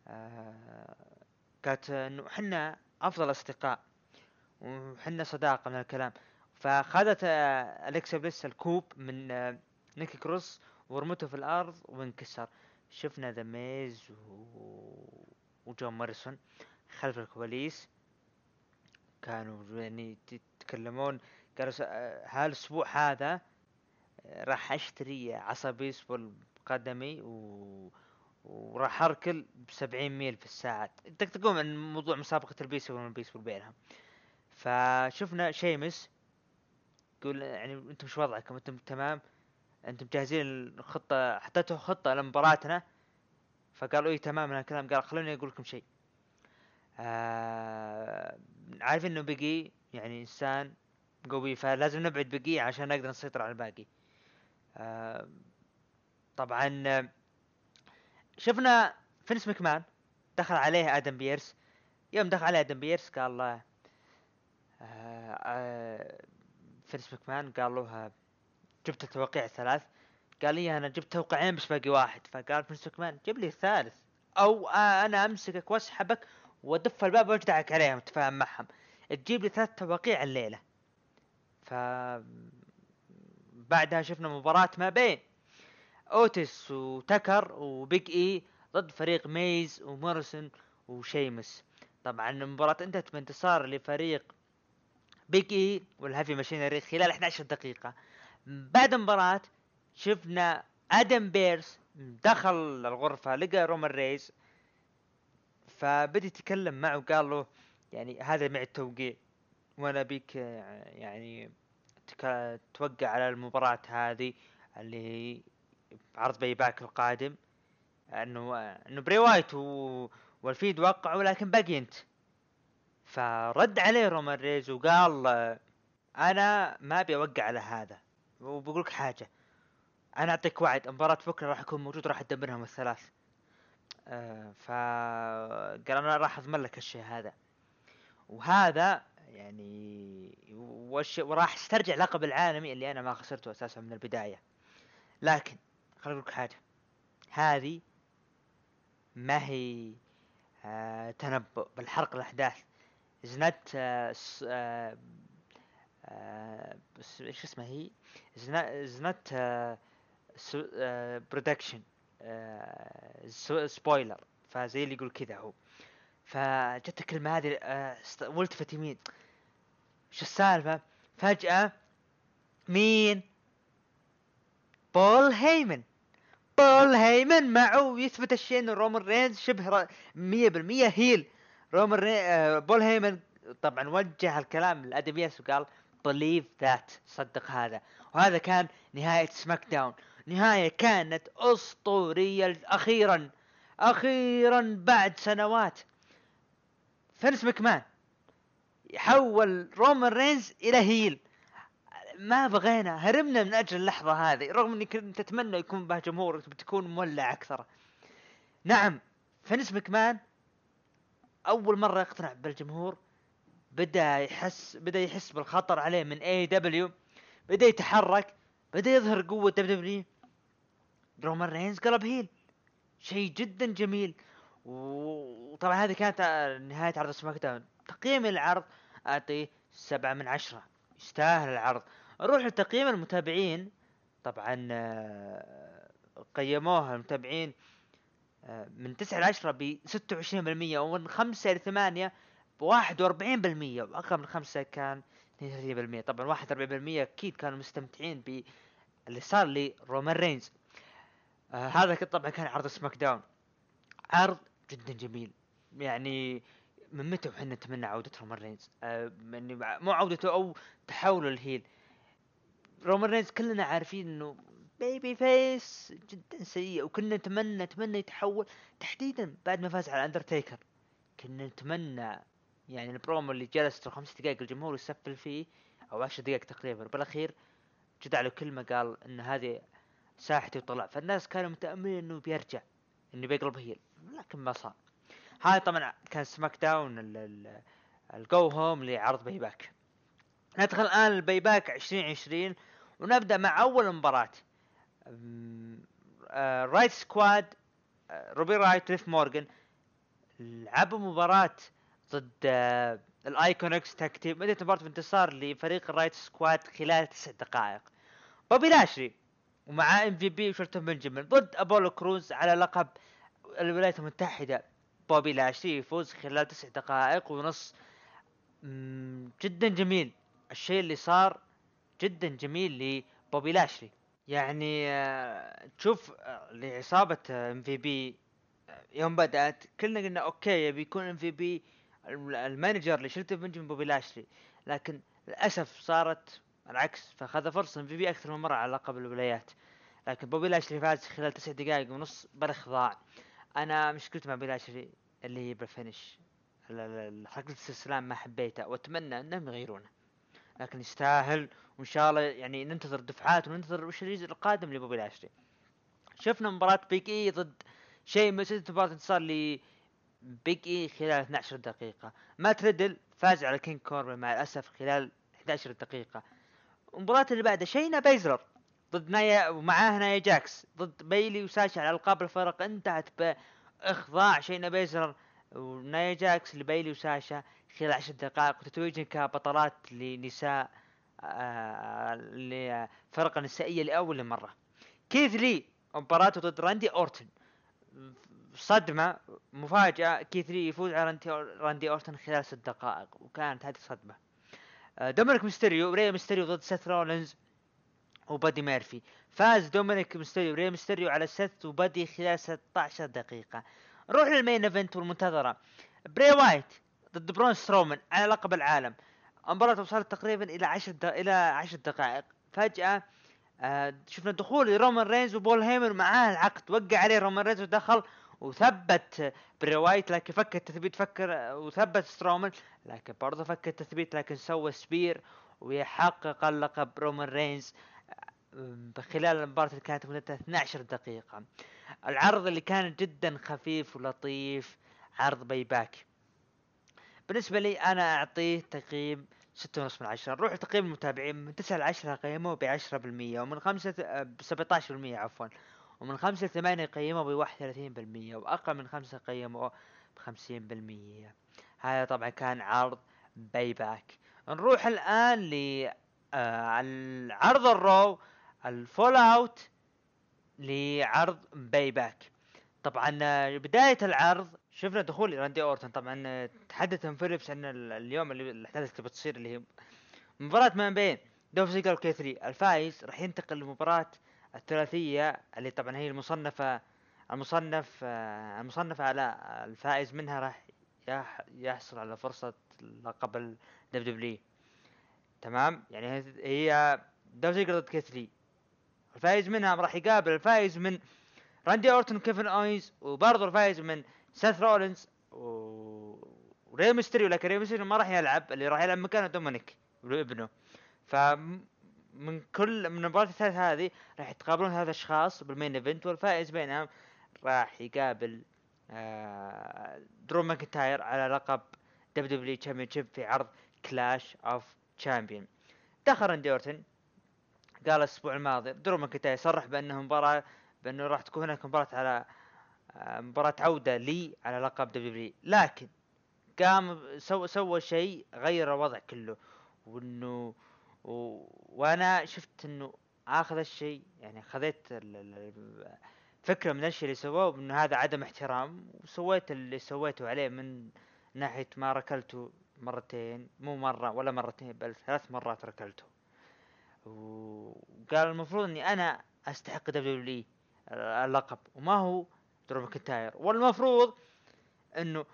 آه قالت إنه حنا أفضل أصدقاء وحنا صداقة من الكلام. فأخذت آه، أليكسا بليس الكوب من نيكي كروس ورمته في الأرض وانكسر. شفنا ذا ميز و... وجون موريسون خلف الكواليس. كانوا يعني يتكلمون قالوا هالأسبوع هذا آه، راح أشتري عصا بيسبول قدمي و... وراح أركل بسبعين ميل في الساعة. تقوم عن موضوع مسابقة البيسبول والبيسبول بينهم. فشفنا شيمس يقول يعني أنتم شو وضعكم؟ أنتم تمام؟ أنتم جاهزين الخطة حطيتوا خطة لمباراتنا. فقالوا إيه تمام من الكلام قال خلوني أقول لكم شيء. آه عارف إنه بيج إي يعني إنسان قوي فلازم نبعد بيج إي عشان نقدر نسيطر على الباقي. آه طبعا شفنا فينس مكمان دخل عليه آدم بيرس. يوم دخل عليه آدم بيرس قال له آه آه فينس مكمان قال له جبت التوقيع الثلاث قال لي أنا جبت توقيعين بس باقي واحد. فقال فينس مكمان جيب لي الثالث. أو آه أنا أمسكك وأسحبك وأدف الباب وأجدعك عليهم تفاهم معهم. تجيب لي ثلاث توقيع الليلة. ف بعدها شفنا مباراة ما بين اوتس وتاكر وبيج إي ضد فريق ميز وموريسون وشيمس. طبعا المباراة انتهت بانتصار لفريق بيج إي والهافي ماشينري خلال 11 دقيقة. بعد المباراة شفنا آدم بيرس دخل الغرفة لقى رومان رينز فبدي يتكلم معه وقال له يعني هذا معي التوقيع وأنا أبيك يعني توقع على المباراة هذه اللي هي عرض بايباك القادم إنه إنه براي وايت و... والفيد وقعوا لكن باقي أنت. فرد عليه رومان ريز وقال أنا ما أبي أوقع على هذا. وبقول لك حاجة. أنا أعطيك وعد مباراة بكرة راح اكون موجود راح أدمرهم الثلاث. آه ف قال أنا راح اضمن لك الشيء هذا. وهذا يعني وش وراح استرجع لقب العالمي اللي أنا ما خسرته أساسا من البداية. لكن خليني أقول لك حاجة. هذه ما هي آه تنبؤ بل حرق الاحداث زنت آه آه بس إيش اسمها هي؟ زنا- زنت آه سو- آه برودكشن آه سبويلر فزي اللي يقول كذا هو. فجت الكلمة هذه آه، والتفت يمين شو السالفة؟ فجأة مين؟ بول هيمن. بول هيمن معه يثبت الشيء إنه رومان رينز شبه ر- مية بالمية heel رومان. آه، بول هيمن طبعا وجه الكلام لآدم بيرس وقال believe that. صدق هذا. وهذا كان نهاية سماك داون نهاية كانت أسطورية أخيرا. أخيرا بعد سنوات. فينس مكمان يحول رومان رينز إلى heel. ما بغينا هربنا من أجل اللحظة هذه رغم إني كنت أتمنى يكون به جمهور بتكون مولع أكثر. نعم فينس مكمان أول مرة يقتنع بالجمهور. بدأ يحس بدأ يحس بالخطر عليه من اي دبليو بدأ يتحرك بدأ يظهر قوة دبليو دبليو رومان رينز قلب heel. شيء جدا جميل. وطبعا هذه كانت آه، نهاية عرض سماك داون. تقييم العرض اعطيه سبعة من عشرة. يستاهل العرض. نروح لتقييم المتابعين. طبعا آه، قيموها المتابعين آه، من تسعة لعشرة ب 26% ومن خمسة إلى ثمانية ب 41% وأقل من خمسة كان 32% طبعا 41% أكيد كانوا مستمتعين باللي صار لرومان رينز. آه هذا طبعا كان عرض سماك داون. عرض جدا جميل. يعني من متى وحنا نتمنى عودة رومان رينز؟ آه مو عودته أو تحوله ال heel. رومان رينز كلنا عارفين إنه babyface جدا سيء وكنا نتمنى نتمنى يتحول تحديدا بعد ما فاز على اندرتيكر كنا نتمنى يعني البرومو اللي جلس خمس دقائق الجمهور يسفل فيه أو عشر دقائق تقريبا. بالأخير جدع له كلمة قال إن هذه ساحتي وطلع. فالناس كانوا متأملين إنه بيرجع إنه بيقلب heel لكن ما صار. هاي طبعا كان سماك داون ال- ال- ال go home لعرض باي باك ندخل الآن الباي باك 2020 ونبدأ مع أول مباراة. آه، رايت سكواد آه، روبي رايت ليف مورجان لعبوا مباراة ضد الايكونكس tag team بدأت المباراة بانتصار لفريق الرايت سكواد خلال تسع دقائق. بوبي لاشلي ومع ام في بي وشيلتون بنجامين ضد ابولو كروز على لقب الولايات المتحدة. بوبي لاشلي يفوز خلال تسع دقائق ونص. جدا جميل. الشيء اللي صار جدا جميل لبوبي لاشلي. يعني آه، تشوف آه، لعصابة ام في بي يوم بدأت كلنا قلنا أوكي يبي يكون ام في بي ال manager اللي شلته بنجم بوبي لاشلي. لكن للأسف صارت العكس فأخذ فرصة ام في بي أكثر من مرة على لقب الولايات لكن بوبي لاشلي فاز خلال تسع دقائق ونص بالإخضاع. أنا مشكلتي مع بوبي لاشلي اللي هي بال finish. ال- ال- حركة الاستسلام ما حبيته. وأتمنى إنهم يغيرونه. لكن يستاهل وإن شاء الله يعني ننتظر دفعات وننتظر وش الجزء القادم لبوبي لاشلي. شفنا مباراة بيج إي ضد شيمس مباراة انتصار بيج اي خلال 12 دقيقة. مات ريدل فاز على كينج كوربن مع الأسف خلال 11 دقيقة. المباراة اللي بعدها شينا بيزلر ضد نايا ومعاه نايا جاكس ضد بيلي وساشا على ألقاب الفرق. انتهت بإخضاع شينا بيزلر ونايا جاكس لبيلي وساشا خلال 10 دقائق. وتتويجن كبطلات لنساء آه لفرقة نسائية لأول مرة. كيث لي مباراته ضد راندي أورتن؟ صدمة مفاجأة كيث لي يفوز على راندي, أورتن خلال ست دقائق وكانت هذه صدمة آه، دومينيك ميستيريو ري ميستيريو ضد سيث رولينز وبادي ميرفي. فاز دومينيك ميستيريو ري ميستيريو على سيث وبادي خلال 16 دقيقة. نروح لل main event والمنتظرة. بري وايت ضد برون سترومان على لقب العالم. المباراة وصلت تقريبا إلى 10 د... إلى 10 دقائق. فجأة آه شفنا دخول رومان رينز وبول هيمن معاه العقد وقع عليه رومان رينز ودخل وثبت بري وايت لكن فك التثبيت فكر وثبت سترومان لكن برضه فك التثبيت لكن سوى spear ويحقق اللقب رومان رينز آه، خلال المباراة اللي كانت مدتها 12 دقيقة. العرض اللي كان جدا خفيف ولطيف عرض باي باك. بالنسبة لي أنا أعطيه تقييم ستة ونص من عشرة. نروح لتقييم المتابعين من تسعة لعشرة قيموه بعشرة بالمية ومن خمسة بسبعة عشر بالمية عفوا. ومن خمسة لثمانية قيموه بواحد وثلاثين بالمية وأقل من خمسة قيموه بخمسين بالمية. هذا طبعا كان عرض باي باك نروح الآن ل آه، العرض الرو ال fallout لعرض باي باك طبعا آه، بداية العرض شفنا دخول راندي اورتن طبعا آه، تحدث عن فيليبس ال- اليوم اللي الأحداث اللي بتصير اللي هي مباراة ما بين دولف زيجلر وكيث لي الفايز راح ينتقل لمباراة الثلاثية اللي طبعا هي المصنفة المصنف المصنفة على الفائز منها راح يح- يحصل على فرصة لقب ال WWE تمام؟ يعني هي- زيجلر ضد كيث لي الفائز منها راح يقابل الفائز من راندي أورتون وكيفن أوينز وبرضه الفائز من سيث رولينز و... وري ميستريو لكن ري ميستريو ما راح يلعب اللي راح يلعب مكانه دومينيك ابنه. ف من كل من المباراة الثلاث هذه راح يتقابلون هذا الأشخاص بال main event والفائز بينهم راح يقابل آه درو ماكنتاير على لقب WWE championship في عرض كلاش اوف تشامبيون دخل راندي أورتن قال الأسبوع الماضي درو ماكنتاير صرح بأنه مباراة بأنه راح تكون هناك مباراة على آه، مباراة عودة لي على لقب دبليو دبليو لكن قام سوى سوى شيء غير الوضع كله وأنه و... وأنا شفت إنه آخذ الشيء يعني خذيت فكرة من الشيء اللي سووه انه هذا عدم احترام وسويت اللي سويته عليه من ناحية ما ركلته مرتين مو مرة ولا مرتين بل ثلاث مرات ركلته. وقال المفروض إني أنا أستحق دبليو اللقب وما هو درو ماكنتاير. والمفروض إنه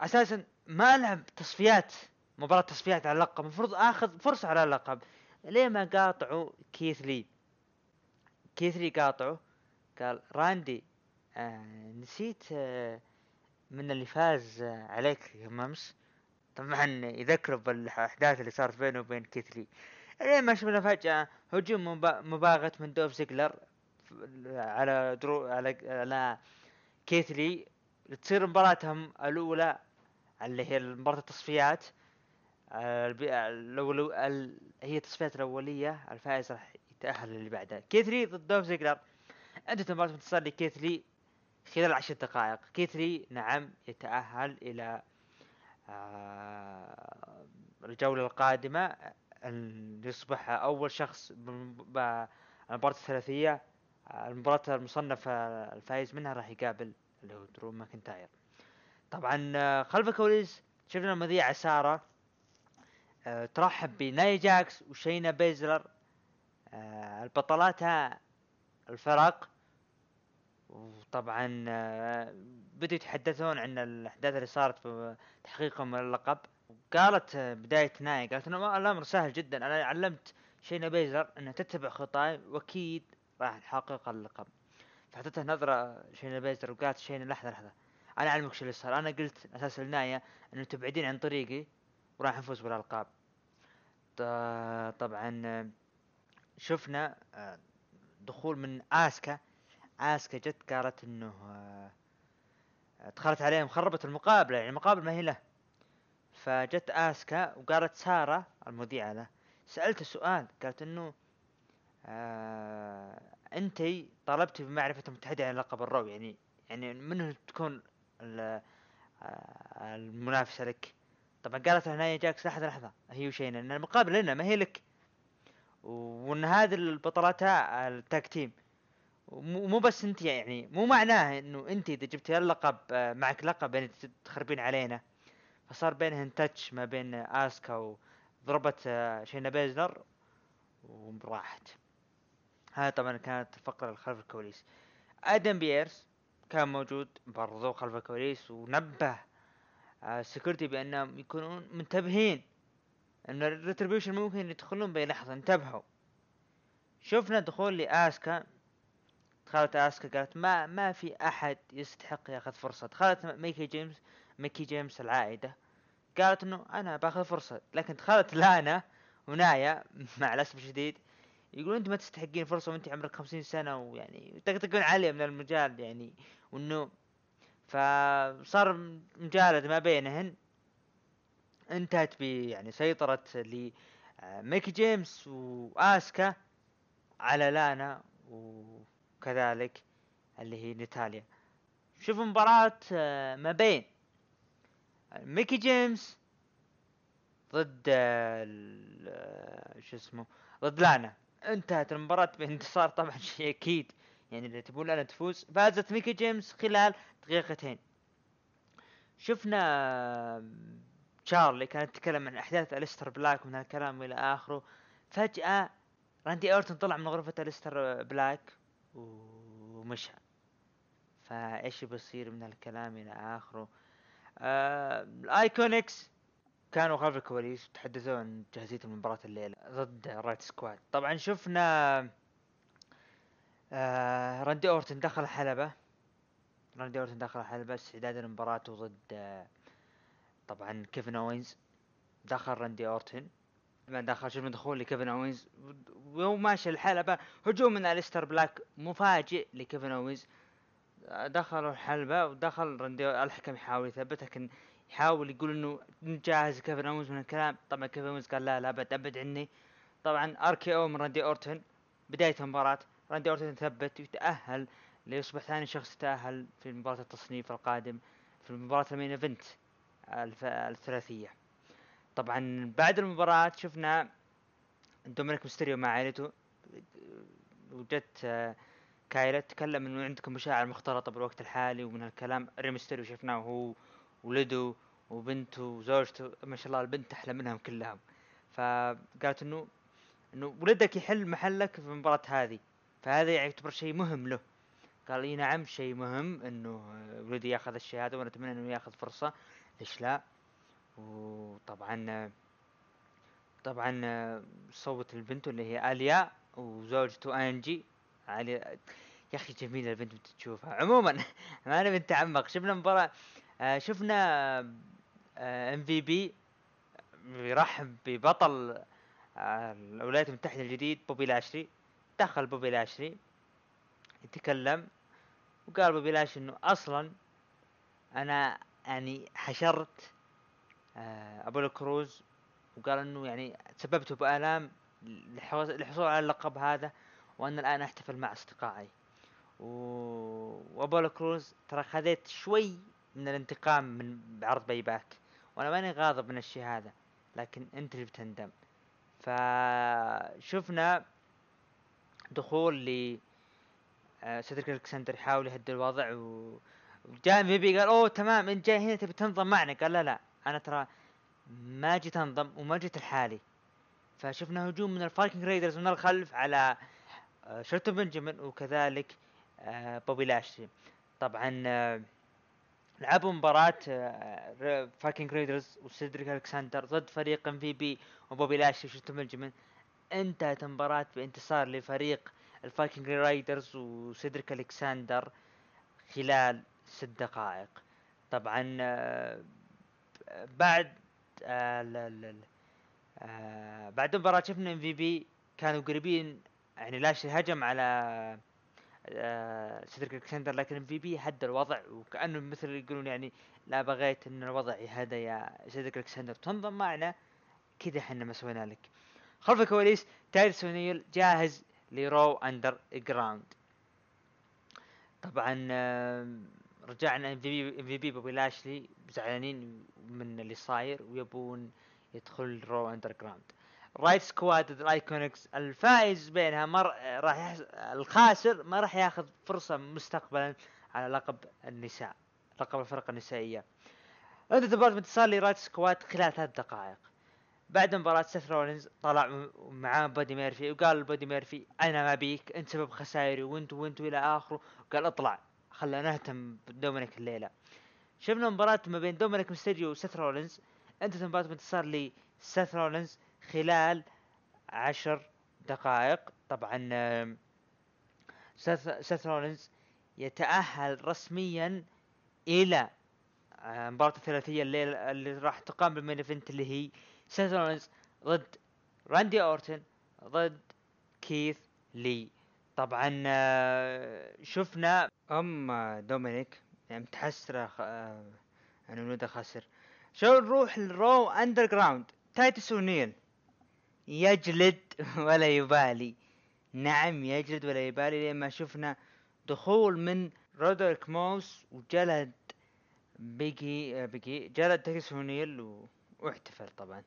أساسا ما العب تصفيات مباراة تصفيات على اللقب المفروض آخذ فرصة على اللقب ليه ما قاطعوا كيث لي؟ كيث لي قاطعه. قال راندي آه نسيت آه من اللي فاز آه عليك امس طبعا يذكروا بالأحداث اللي صارت بينه وبين كيث لي لين ما شفنا فجأة هجوم مبا- مباغت من دوف زيجلر على درو على على كيثلي تصير مباراتهم الأولى اللي هي مباراة التصفيات. الأول ال... هي التصفيات الأولية الفائز راح يتأهل اللي بعدها كيثلي ضد دوف زيجلر. انتهت مباراة انتصار لكيثلي خلال عشر دقائق. كيثلي نعم يتأهل إلى آه، الجولة القادمة. أن يصبح أول شخص بم- ب- المباراة الثلاثية. المباراة المصنف آه، الفايز منها راح يقابل اللي هو درو ماكنتاير. طبعا آه، خلف الكواليس شفنا المذيعة سارة آه، ترحب بناي جاكس وشينا بيزلر. آه، البطلات الفرق. وطبعا آه، بدوا يتحدثون عن الأحداث اللي صارت بتحقيقهم اللقب. قالت بداية ناي قالت إنه الأمر سهل جدا. أنا علمت شينا بيزر انها تتبع خطاي وأكيد راح نحقق اللقب. فاعطتها نظرة شينا بيزر وقالت شينا لحظة لحظة أنا أعلمك شو اللي صار. أنا قلت أساس الناية إنه تبعدين عن طريقي. وراح نفوز بالألقاب. طبعا شفنا آه، دخول من آسكا. آسكا جت قالت إنه آه، دخلت عليهم خربت المقابلة يعني المقابلة ما هي له. فجت آسكا وقالت سارة المذيعة له سالته سؤال قالت إنه آه أنتي طلبتي بمعرفة المتحده عن لقب الرو يعني يعني منو تكون آه، المنافسة لك؟ طبعا قالت هنا جاكس لحظة لحظة. هي وشينا ان المقابله لنا ما هي لك. وإن هذه البطلات ال tag team مو بس أنت يعني مو معناه إنه أنت إذا جبتي اللقب آه، معك لقب يعني تخربين علينا. فصار بينهن touch ما بين آسكا وضربت آه، شينا بيزلر وراحت. هذا طبعا كانت الفقرة خلف الكواليس. آدم بيرس كان موجود برضو خلف الكواليس ونبه ال security بأنهم يكونون منتبهين. إن الريتربيوشن ممكن يدخلون بأي لحظة انتبهوا. شفنا دخول لآسكا. دخلت آسكا قالت ما ما في أحد يستحق يأخذ فرصة. دخلت ميكي جيمس ميكي جيمس العائدة. قالت إنه أنا بأخذ فرصة لكن دخلت لانا ونايا *laughs* مع الأسف الشديد. يقولون انت ما تستحقين فرصة وانت عمرك خمسين سنة ويعني يطقطقون عليه من المجال يعني وإنه فصار مجالد ما بينهن انتهت ب يعني سيطرة لميكي جيمس وآسكا على لانا وكذلك اللي هي نيتاليا. شوف مباراة آه، ما بين ميكي جيمس ضد آه، آه، شو اسمه ضد لانا. انتهت المباراة بانتصار طبعا *laughs* شيء أكيد. يعني تبون لانا تفوز فازت ميكي جيمس خلال دقيقتين. شفنا تشارلي كانت تتكلم عن أحداث اليستر بلاك ومن هالكلام إلى آخره. فجأة راندي أورتون طلع من غرفة اليستر بلاك ومشى. فإيش بيصير من هالكلام إلى آخره؟ الايكونكس كانوا خلف الكواليس وتحدثوا عن جاهزية المباراة الليلة ضد رايوت سكواد. طبعا شفنا آه راندي اورتون دخل الحلبة راندي اورتون دخل الحلبة استعدادا لمباراته ضد آه طبعا كيفن أوينز. دخل راندي اورتون ما دخل شفنا دخول لكيفن أوينز. وهو ماشي الحلبة هجوم من أليستر بلاك مفاجئ لكيفن أوينز. دخلوا الحلبة ودخل راندي الحكم يحاول يثبت لكن يحاول يقول إنه جاهز كيفن أوينز من الكلام. طبعا كيفن أوينز قال لا لا أبد أبد عني. طبعا RKO من راندي اورتون بداية المباراة. راندي اورتون يثبت ويتأهل ليصبح ثاني شخص يتأهل في مباراة التصنيف القادم في مباراة ال main event الثلاثية. طبعا بعد المباراة شفنا دومينيك ميستيريو مع عائلته. وجت آه، كايلا تكلم إنه عندكم مشاعر مختلطة بالوقت الحالي ومن هالكلام ريمستيريو شفناه هو ولده وبنته وزوجته ما شاء الله البنت أحلى منهم كلهم. فقالت إنه إنه ولدك يحل محلك في المباراة هذه. فهذا يعتبر شيء مهم له. قال اي نعم شيء مهم إنه آه، ولدي يأخذ هذا وأنا أتمنى إنه يأخذ فرصة. ليش لا؟ وطبعا آه، طبعا آه، صوت البنت اللي هي آليا وزوجته آنجي. علي يا أخي جميلة البنت انت تشوفها. عموما ما نبي نتعمق. شفنا مباراة آه، شفنا ام في بي يرحب ببطل آه، الولايات المتحدة الجديد بوبي لاشلي. دخل بوبي لاشلي يتكلم وقال بوبي لاشلي إنه أصلا أنا يعني حشرت آه، أبولو كروز وقال إنه يعني تسببت لحوز- للحصول على اللقب هذا وأنا الآن أحتفل مع أصدقائي. و... وأبولو كروز ترى خذيت شوي من الانتقام من بعرض Payback وأنا ماني غاضب من الشيء هذا لكن أنت اللي بتندم فشفنا دخول ل سيدريك الكسندر يحاول يهدي الوضع. وجاء ام في بي قال أوه تمام انت جاي هنا تبي تنضم معنا؟ قال لا لا أنا ترى ما جيت أنضم وما جيت لحالي. فشفنا هجوم من الفايكنج ريدرز من الخلف على آه، شيلتون بنجامين وكذلك آه، بوبي لاشلي. طبعا آه، لعبوا مباراة فايكنج ريدرز وسيدريك الكسندر ضد فريق ام في بي وبوبي لاشلي وشيلتون بنجامين. انتهت المباراة بانتصار لفريق الفايكنج رايدرز وسيدريك الكسندر خلال ست دقائق. طبعا آه، بعد آه، آه، بعد المباراة شفنا إم في بي كانوا قريبين يعني لاشلي هجم على سيدريك الكسندر لكن إم في بي هدى الوضع وكانه مثل يقولون يعني لا بغيت إن الوضع يهدى يا سيدريك الكسندر تنضم معنا كذا إحنا ما سوينا لك. خلف الكواليس تايتس أونيل جاهز ل Raw Underground. طبعا رجعنا إم في بي بوبي لاشلي زعلانين من اللي صاير ويبون يدخل Raw Underground. رايوت سكواد الايكونكس الفائز بينها مر... راح يحس... الخاسر ما راح ياخذ فرصة مستقبلا على لقب النساء لقب الفرق النسائية. انتهت مباراة انتصار لرايوت سكواد خلال ثلاث دقائق. بعد مباراة سيث رولينز طلع معاه بادي ميرفي وقال بادي ميرفي أنا ما بيك أنت سبب خسائري وأنت وأنت إلى آخره. قال اطلع خلنا نهتم بدومينيك الليلة. شفنا مباراة ما بين دومينيك ميستيريو وسيث رولينز. انتهت مباراة بانتصار لسيث رولينز خلال عشر دقائق. طبعا سيث رولينز يتأهل رسميا إلى آه، مباراة الثلاثية الليلة اللي راح تقام بال main اللي هي سيث رولينز ضد راندي أورتن ضد كيث لي. طبعا آه، شفنا ام دومينيك يعني متحسرة خ- آه، ان ولده خسر شو نروح للرو اندر جراوند تايتس ونيل. يجلد *laughs* ولا يبالي. نعم يجلد ولا يبالي لما شفنا دخول من رودريك موس وجلد بيجي آه، بيجي جلد تايتس ونيل و... واحتفل طبعا.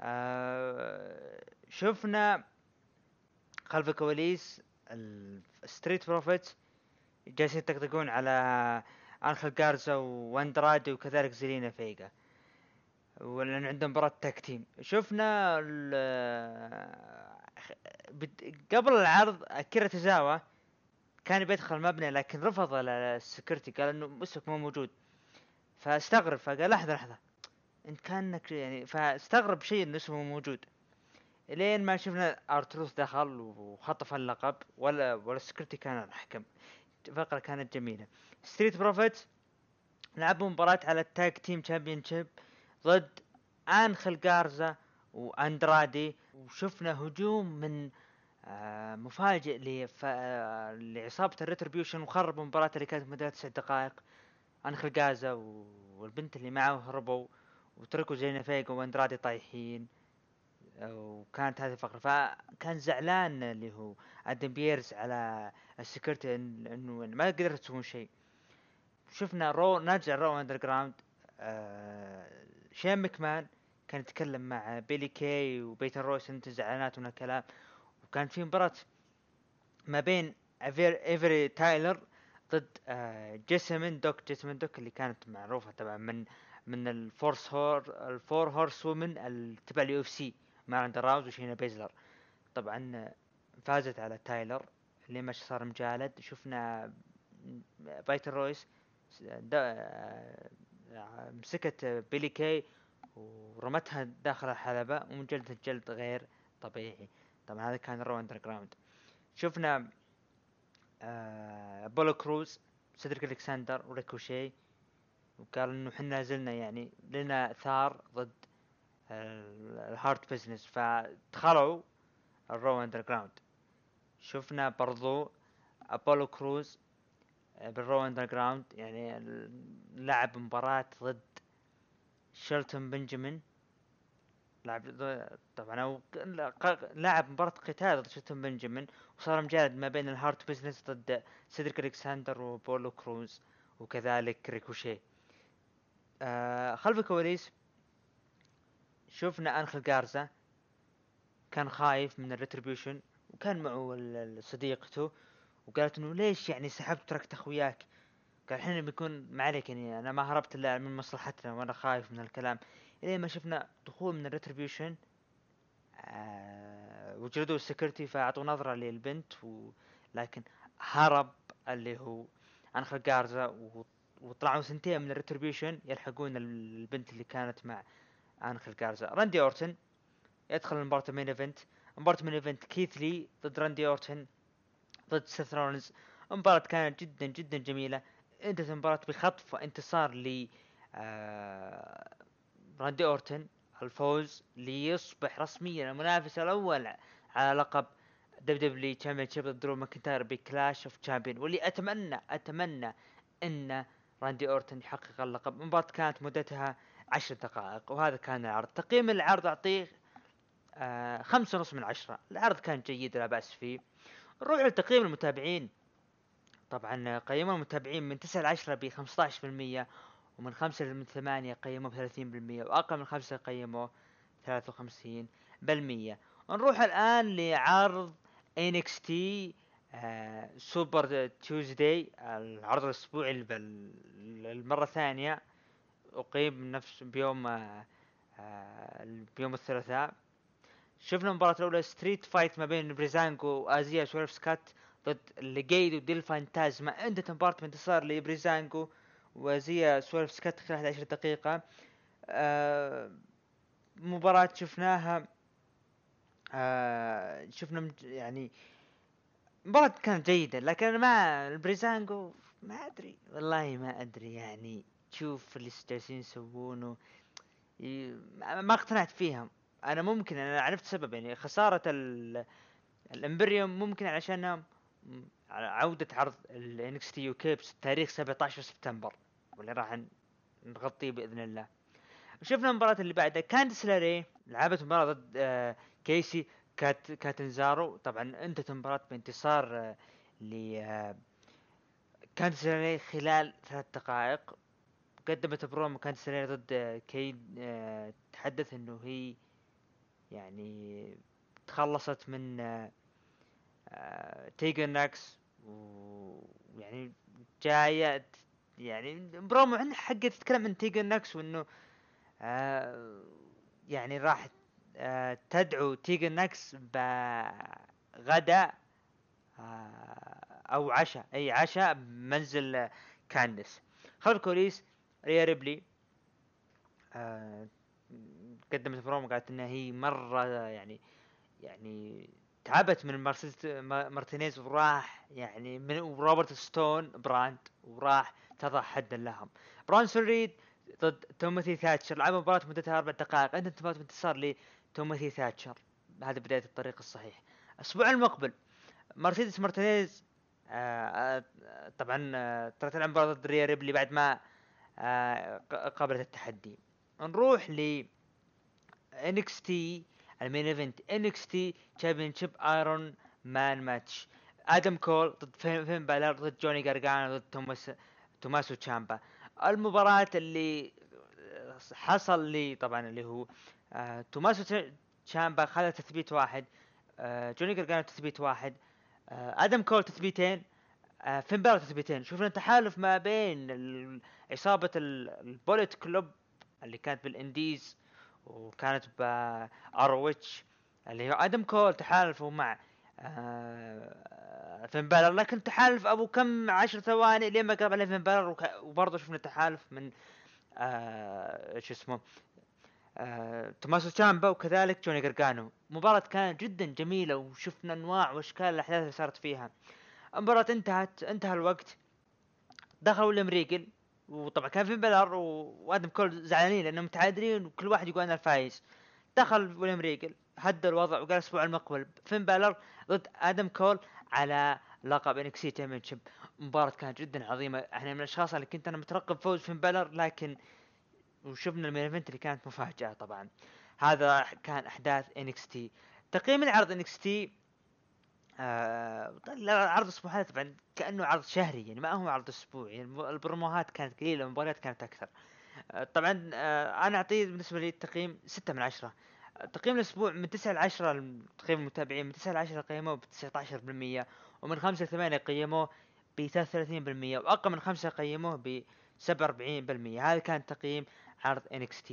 آه شفنا خلف الكواليس الستريت بروفيت جالسين يطقطقون على انخل جارزا واندرادي وكذلك زيلينا فيجا ولأن عندهم مباراة tag team شفنا بد- قبل العرض اكيرا توزاوا كان بيدخل مبنى لكن رفض ال- ال security قال إنه اسمك مو موجود. فاستغرب فقال لحظة لحظة. انت كانك يعني فاستغرب شيء إنه اسمه موجود. لين ما شفنا ارتروث دخل وخطف اللقب ولا ولا ال security كان الحكم فقرة كانت جميلة. ستريت بروفيت لعبوا مباراة على ال tag team championship ضد انخل جارزا وأندرادي. وشفنا هجوم من آه، مفاجئ لعصابة ال Retribution وخربوا المباراة اللي كانت مدتها تسع دقائق. انخل جارزا والبنت اللي معه هربوا. وتركوا زيلينا فيجا واندرادي طايحين. وكانت هذه الفقرة فكان زعلان اللي هو أدم بيرس على ال security إن- إنه ما قدرت تسوون شيء. شفنا Raw نرجع Raw Underground آه شين مكمان كان يتكلم مع بيلي كي وبيتون رويس انت زعلانات من الكلام. وكان في مباراة ما بين إيفري تايلر ضد آه جيسمين دوك. جيسمين دوك اللي كانت معروفة طبعا من من الفورس هور الفور هورس وومن ال- تبع اليو اف سي مع راندا راوز وشينا بيزلر. طبعا فازت على تايلر اللي مش صار مجالد. شفنا بايتر رويس مسكت بيلي كي ورمتها داخل الحلبة ومجلدة جلد غير طبيعي. طبعا هذا كان Raw Underground شفنا آه بولو كروز سيدريك ألكسندر وريكوشي. وقال إنه حنا زلنا يعني لنا ثار ضد ال Hurt Business فدخلوا ال Raw Underground شفنا برضو ابولو كروز بال Raw Underground يعني لعب مباراة ضد شيلتون بنجامين. لعب طبعا أو لعب مباراة قتال ضد شيلتون بنجامين. وصار مجالد ما بين ال Hurt Business ضد سيدريك الكساندر وابولو كروز. وكذلك ريكوشي آه خلف الكواليس شفنا أنخل جارزا كان خايف من ال Retribution وكان معه صديقته وقالت إنه ليش يعني سحبت تركت أخوياك قال الحين بيكون ما عليك يعني أنا ما هربت إلا من مصلحتنا وأنا خايف من الكلام إلين ما شفنا دخول من ال Retribution آه وجلدوا ال security فأعطوا نظرة للبنت و... لكن هرب اللي هو أنخل جارزا. وطلعوا اثنين من ال Retribution يلحقون ال- البنت اللي كانت مع انخل جارزا راندي أورتن يدخل مباراة ال main event مباراة ال main event كيث لي ضد راندي أورتن ضد سيث رولينز. المباراة كانت جدا جدا جميلة. انتهت المباراة بخطف انتصار ل آه، راندي أورتن. الفوز ليصبح رسميا المنافس الأول على لقب WWE championship ضد درو ماكنتاير ب Clash of Champion واللي أتمنى أتمنى إن راندي أورتن يحقق اللقب. المباراة كانت مدتها عشر دقائق وهذا كان العرض. تقييم العرض أعطيه آه خمسة ونص من عشرة. العرض كان جيد لا بأس فيه. نروح لتقييم المتابعين. طبعا قيموا المتابعين من تسعة لعشرة ب 15% ومن خمسة من ثمانية قيموا بثلاثين بالمية وأقل من خمسة قيموا ثلاثة وخمسين بالمية. نروح الآن لعرض NXT آه Super Tuesday العرض بال- المرة الثانية. أقيم نفس بيوم آه آه بيوم الثلاثاء. شفنا المباراة الأولى street fight ما بين بريزانجو وازيا سويرف سكوت ضد ليجيدو ديل فانتازما. انتهت المباراة بانتصار لبريزانجو وازيا سويرف سكوت خلال 11 دقيقة. آه مباراة شفناها آه شفنا يعني مباراة كانت جيدة لكن ما البريزانجو ما أدري والله ما أدري يعني. تشوف اللي جالسين يسوونه ما اقتنعت فيهم أنا ممكن أنا عرفت سبب يعني خسارة ال ال Imperium ممكن علشان عودة عرض ال NXT UK بتاريخ 17 سبتمبر واللي راح نغطيه بإذن الله. شفنا المباراة اللي بعدها. كاندس لاري لعبت مباراة ضد آه، كيسي كات كاتنزارو طبعا انتهت المباراة بانتصار آه، ل آه، كاندس لاري خلال ثلاث دقائق. قدمت برومو كاندس لاري ضد كيد آه، تحدث إنه هي يعني تخلصت من تيجن ناكس ويعني جاية يعني برومو عندها حق تتكلم عن تيجن ناكس وإنه يعني راح تدعو تيجن ناكس بغداء آه، أو عشاء. أي عشاء بمنزل آه، كاندس. خلف الكواليس ريا ريبلي آه، قدمت برومو قالت إنها هي مرة يعني يعني تعبت من مارتينيز وراح يعني من و Robert Stone Brand وراح تضع حدا لهم. برونسون ريد ضد توماثي ثاتشر لعبوا مباراة مدتها أربع دقائق. انتهت مباراة بانتصار لتوماثي ثاتشر. هذا بداية الطريق الصحيح. الأسبوع المقبل مرسيدس مارتينيز آه آه طبعا آه ترى تلعب مباراة ضد ريا ريبلي بعد ما آه قابلت التحدي. نروح ل NXT ال main event. NXT championship Iron Man match آدم كول ضد فين, فين بالر ضد جوني جارجانو ضد توماس توماسو تشامبا. المباراة اللي حصل لي طبعا اللي هو آه توماسو تش- تشامبا خذ تثبيت واحد. آه جوني جارجانو تثبيت واحد. آه آدم كول تثبيتين. فين بالر تثبيتين. شفنا تحالف ما بين ال- ال Bullet Club اللي كانت بال Indies وكانت ب ROH اللي هو آدم كول تحالفوا مع فين بالر لكن تحالف أبو كم عشر ثواني لين ما قرب عليه فين بالر وبرضه شفنا تحالف من شو اسمه آه توماسو تشامبا وكذلك جوني جرجانو. مباراة كانت جدا جميلة وشفنا أنواع وأشكال الأحداث اللي صارت فيها. المباراة انتهت انتهى الوقت. دخل ويليام ريجل وطبعا كان فين بلر وآدم كول زعلانين لأنهم متعادلين وكل واحد يقول أنا الفايز دخل ويليام ريجل هدى الوضع وقال الأسبوع المقبل. فين بالر ضد آدم كول على لقب NXT championship مباراة كانت جدا عظيمة. إحنا من الأشخاص اللي كنت أنا مترقب فوز فين بالر لكن وشفنا ال main event اللي كانت مفاجأة طبعا. هذا كان أحداث NXT. تقييم العرض NXT آه العرض الأسبوع هذا طبعا كأنه عرض شهري يعني ما هو عرض أسبوعي يعني البروموهات كانت قليلة المباريات كانت أكثر. آه طبعا آه أنا أعطيه بالنسبة لي التقييم ستة من عشرة. تقييم الأسبوع من 9 ل 10 تقييم المتابعين من 9 ل 10 قيموه ب 19% ومن 5 ل 8 قيموه ب 33% وأقل من 5 قيموه ب 47% هذا كان تقييم عرض NXT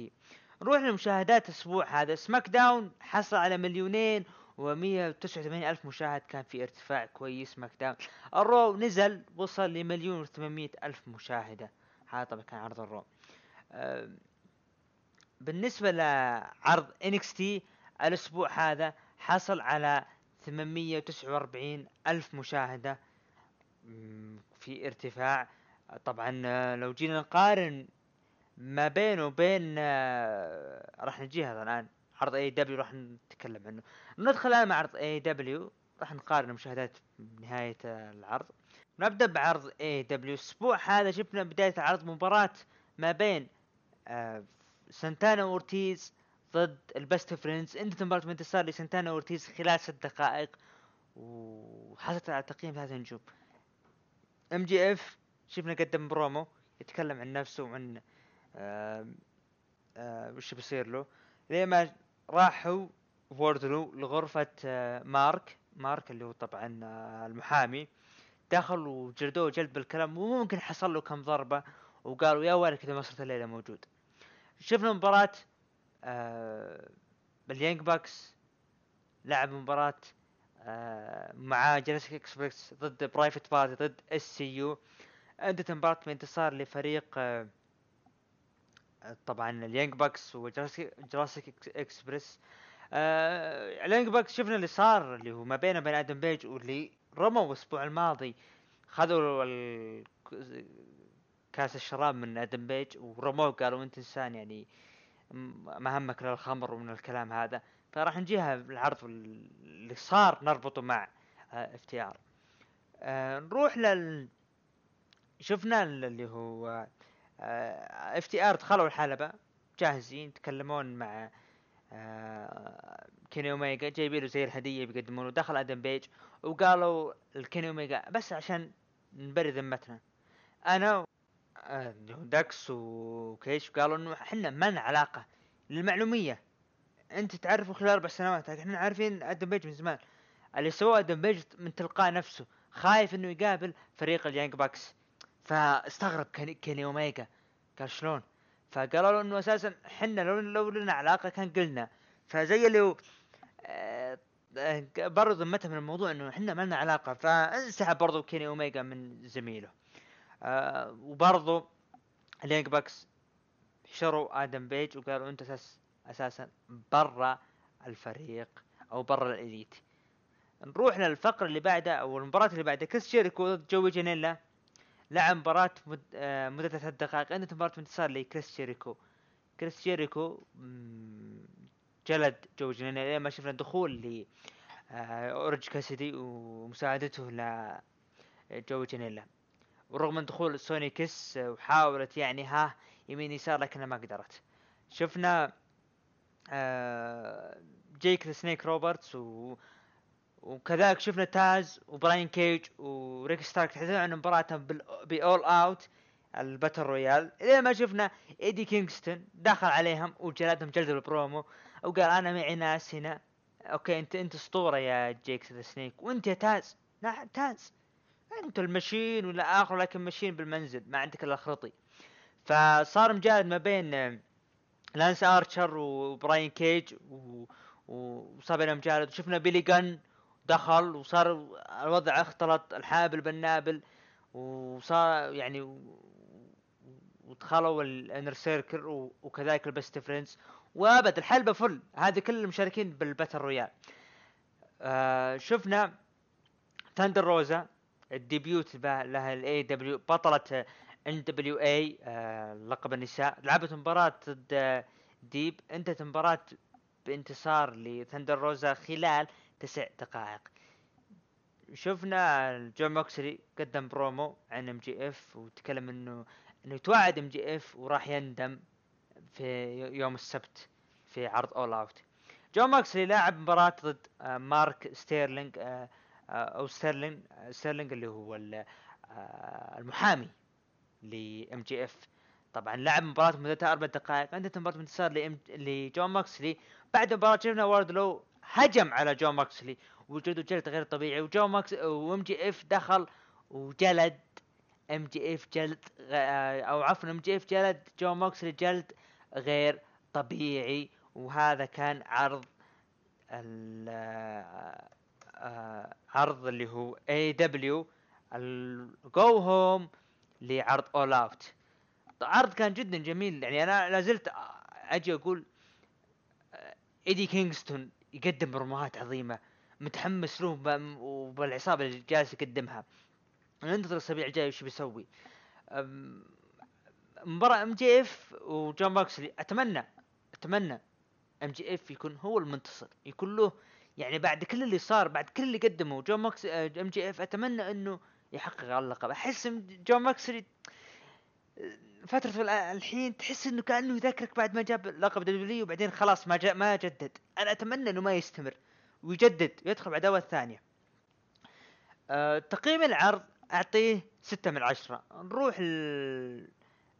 نروح لمشاهدات الأسبوع هذا. SmackDown حصل على مليونين و189 ألف مشاهد. كان في ارتفاع كويس. SmackDown ال Raw نزل وصل لمليون و800 ألف مشاهدة. هذا طبعا كان عرض ال Raw. بالنسبة لعرض NXT الأسبوع هذا حصل على 849 ألف مشاهدة. مم، في ارتفاع. طبعا آه، لو جينا نقارن ما بينه وبين آه، راح نجيها الآن. عرض AEW راح نتكلم عنه. ندخل الآن مع عرض AEW راح نقارن المشاهدات بنهاية آه، العرض. نبدأ بعرض AEW الأسبوع هذا شفنا بداية العرض مباراة ما بين آه، سانتانا أورتيز ضد ال Best Friends انتهت مباراة انتصار لسانتانا أورتيز خلال ست دقائق. وحصلت على تقييم ثلاثة نجوم. MJF شفنا قدم برومو يتكلم عن نفسه وعن وش بيصير له؟ إلى ما راح هو ووردلو لغرفة آه مارك مارك اللي هو طبعا آه المحامي دخل وجلدوه جلد بالكلام وممكن حصل له كم ضربة وقالوا يا ويلك إذا ما صرت الليلة موجود. شفنا مباراة آه بال Young Bucks لعب مباراة آه مع Jurassic Express ضد Private Party ضد SCU انتهت المباراة بانتصار لفريق آه طبعا ال Young Bucks و Jurassic Express. آه ال Young Bucks شفنا اللي صار اللي هو ما بينه وبين آدم بيج واللي رموا الأسبوع الماضي. خذوا كاس الشراب من آدم بيج ورموه قالوا أنت إنسان يعني ما همك الا الخمر ومن الكلام هذا. فراح نجيها بالعرض وال- اللي صار نربطه مع FTR. نروح لل شفنا ال- اللي هو FTR دخلوا الحلبة جاهزين تكلمون مع آه، كيني اوميجا جايبين له زي الهدية بيقدمونه دخل أدم بيج وقالوا لكيني اوميجا بس عشان نبري ذمتنا. أنا آه، داكس وكيش قالوا إنه إحنا ما لنا علاقة للمعلومية. أنت تعرفه خلال أربع سنوات إحنا عارفين أدم بيج من زمان. اللي سواه أدم بيج من تلقاء نفسه خايف إنه يقابل فريق ال Young Bucks. فاستغرب كيني, اوميجا قال شلون؟ فقالوا له إنه أساسا حنا لو لو لنا علاقة كان قلنا. فزي اللي هو آه، بروا ذمته من الموضوع إنه إحنا ما لنا علاقة. فانسحب برضو كيني اوميجا من زميله. آه وبرضو ال Young Bucks حشروا آدم بيج وقالوا أنت أساس أساسا برا الفريق أو برا ال Elite. نروح للفقرة اللي بعدها أو المباراة اللي بعدها. كريس جيريكو ضد جوي جانيلا لعب مباراة. آه مدتها ثلاث دقائق. انتهت مباراة انتصار لكريس جيريكو كريس جيريكو جلد جو جانيلا ما شفنا دخول ل آه اورنج كاسيدي ومساعدته ل جو جانيلا ورغم دخول سوني كيس آه، وحاولت يعني ها يمين يسار لكنها ما قدرت. شفنا آه جيك سنيك روبرتس و وكذلك شفنا تاز وبراين كيج وريك ستارك تحدثون عن مباراتهم ب All Out ال battle royal. إلى ما شفنا إيدي كينغستون دخل عليهم وجلدهم جلد البرومو وقال أنا معي ناس هنا. أوكي انت أنت أسطورة يا جيك ذا سنيك. وأنت يا تاز. لا تاز. أنت ال machine ولا آخر لكن ماشيين بالمنزل ما عندك إلا خرطي. فصار مجالد ما بين آه، لانس آرشر وبراين كيج و... وصار بينهم مجالد وشفنا بيلي جن دخل وصار الوضع اختلط الحابل بالنابل وصار يعني ودخلوا ال Inner Circle وكذلك ال Best Friends وابد الحلبة full. هذه كل المشاركين بال battle royal. آه شفنا ثاندر روزا ال debut لها ال AEW بطلة NWA لقب النساء. لعبت مباراة ضد ديب انتهت مباراة بانتصار لثندر روزا خلال تسع دقائق. شفنا جون موكسلي قدم برومو عن MJF وتكلم انه انه توعد MJF وراح يندم في يوم السبت في عرض All Out جون موكسلي لاعب مباراة ضد آه، مارك ستيرلينج آه، آه، أو ستيرلينج ستيرلينج اللي هو ال- المحامي ل MJF. طبعا لعب مباراة مدتها أربع دقائق انتهت مباراة بانتصار لإم- لجون ماكسلي بعد المباراة شفنا واردلو هجم على جون ماكسلي. وجلده جلد غير طبيعي وجون ماكس و MJF دخل وجلد MJF جلد غ- أو عفوا MJF جلد جون ماكسلي جلد غير طبيعي. وهذا كان عرض ال آه، عرض اللي هو AEW ال go home لعرض All Out عرض كان جدا جميل. يعني أنا لا زلت أجي أقول آه، إيدي كينغستون يقدم بروموهات عظيمة متحمس له وبالعصابة اللي جالس يقدمها. ننتظر الأسابيع الجاية وش بيسوي. مباراة MJF وجون ماكسلي. أتمنى أتمنى MJF يكون هو المنتصر. يكون له يعني بعد كل اللي صار بعد كل اللي قدمه جون ماكس MJF أتمنى إنه يحقق اللقب. أحس جون ماكسلي فترة ال- الحين تحس إنه كأنه يذكرك بعد ما جاب لقب دبليو وبعدين خلاص ما جاء ما جدد. أنا أتمنى إنه ما يستمر ويجدد ويدخل بعداوة ثانية. أه تقييم العرض أعطيه ستة من عشرة. نروح ل-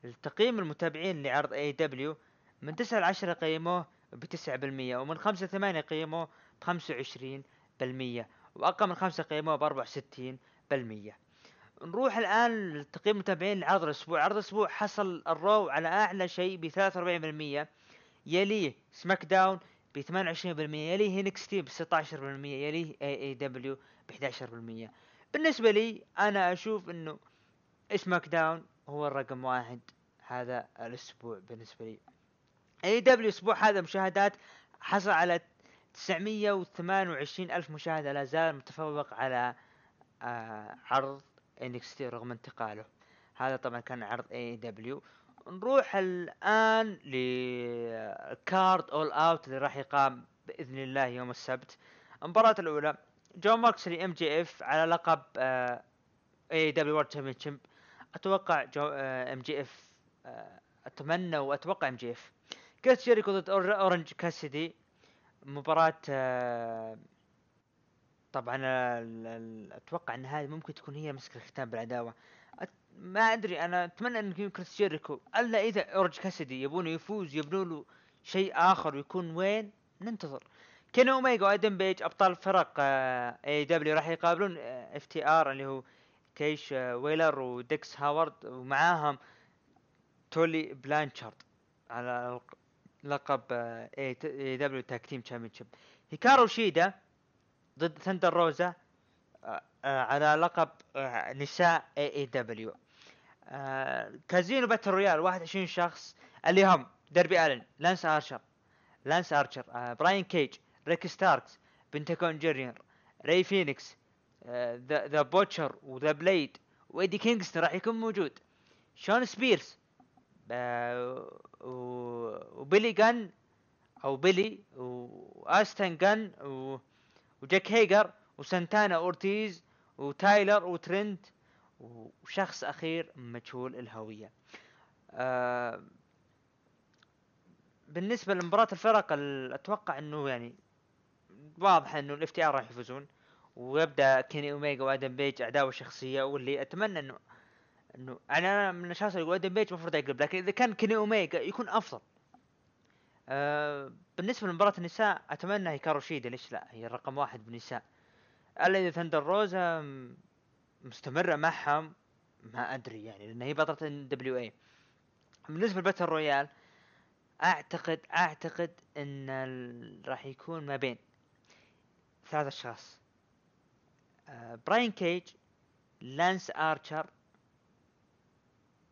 التقييم المتابعين لعرض AEW من تسعة لعشرة قيموه بتسعة بالمية ومن خمسة لثمانية قيموه بخمسة وعشرين بالمية وأقل من خمسة قيموه بأربعة وستين بالمية. نروح الآن لتقييم المتابعين لعرض الأسبوع. عرض الأسبوع حصل ال Raw على أعلى شيء وأربعين بالمية. يليه SmackDown ب 28% يليه NXT ب 16% يليه AEW ب 11% بالنسبة لي أنا أشوف إنه SmackDown هو الرقم واحد هذا الأسبوع بالنسبة لي. AEW الأسبوع هذا مشاهدات حصل على 928 ألف مشاهدة. لا زال متفوق على آه عرض NXT رغم انتقاله. هذا طبعا كان عرض AEW نروح الآن ل card All Out اللي راح يقام بإذن الله يوم السبت. المباراة الأولى جون ماكسلي MJF على لقب AEW World Championship أتوقع جو MJF أتمنى وأتوقع MJF كريس جيريكو ضد اورنج كاسيدي مباراة آه، طبعا أتوقع إن هذه ممكن تكون هي مسك الختام بالعداوة. أت... ما أدري أنا أتمنى إن يكون كريس جيريكو ألا إذا أورنج كاسيدي يبونه يفوز يبنوا له شيء آخر ويكون وين؟ ننتظر. كين اوميجا وآدم بيج أبطال فرق AEW راح يقابلون FTR اللي هو كاش آه، ويلر وداكس هاروود ومعاهم تولي بلانشارد على لق- لقب AEW Tag Team Championship هيكارو شيدا ضد ثندر روزا آه، آه، على لقب آه، نساء AEW Casino Battle Royal 21 شخص اللي هم ديربي آلن لانس آرشر لانس آرشر براين كيج ريكي ستاركس بنتاغون جونيور راي فينيكس ذا بوتشر وذا بليد وإيدي كينغستون راح يكون موجود. شون سبيرز وبيلي جان أو بيلي وآستن جان و وجاك هيجر وسانتانا أورتيز وتايلر وترنت وشخص أخير مجهول الهوية. آه بالنسبة لمباراة الفرق ال- أتوقع إنه يعني واضح إنه ال FTR راح يفوزون ويبدأ كيني أوميجا وآدم بيج عداوه شخصيه واللي أتمنى انه انه أنا من الأشخاص اللي آدم بيج المفروض يقلب لكن إذا كان كيني أوميجا يكون أفضل. آه بالنسبة لمباراة النساء أتمنى هيكارو شيدا ليش لا؟ هي الرقم واحد بالنساء. ألا إذا ثندر روزا مستمرة معهم ما أدري يعني لأن هي بطلة NWA بالنسبة ل Battle Royal أعتقد أعتقد إن راح يكون ما بين ثلاث أشخاص. آه براين كيج لانس آرشر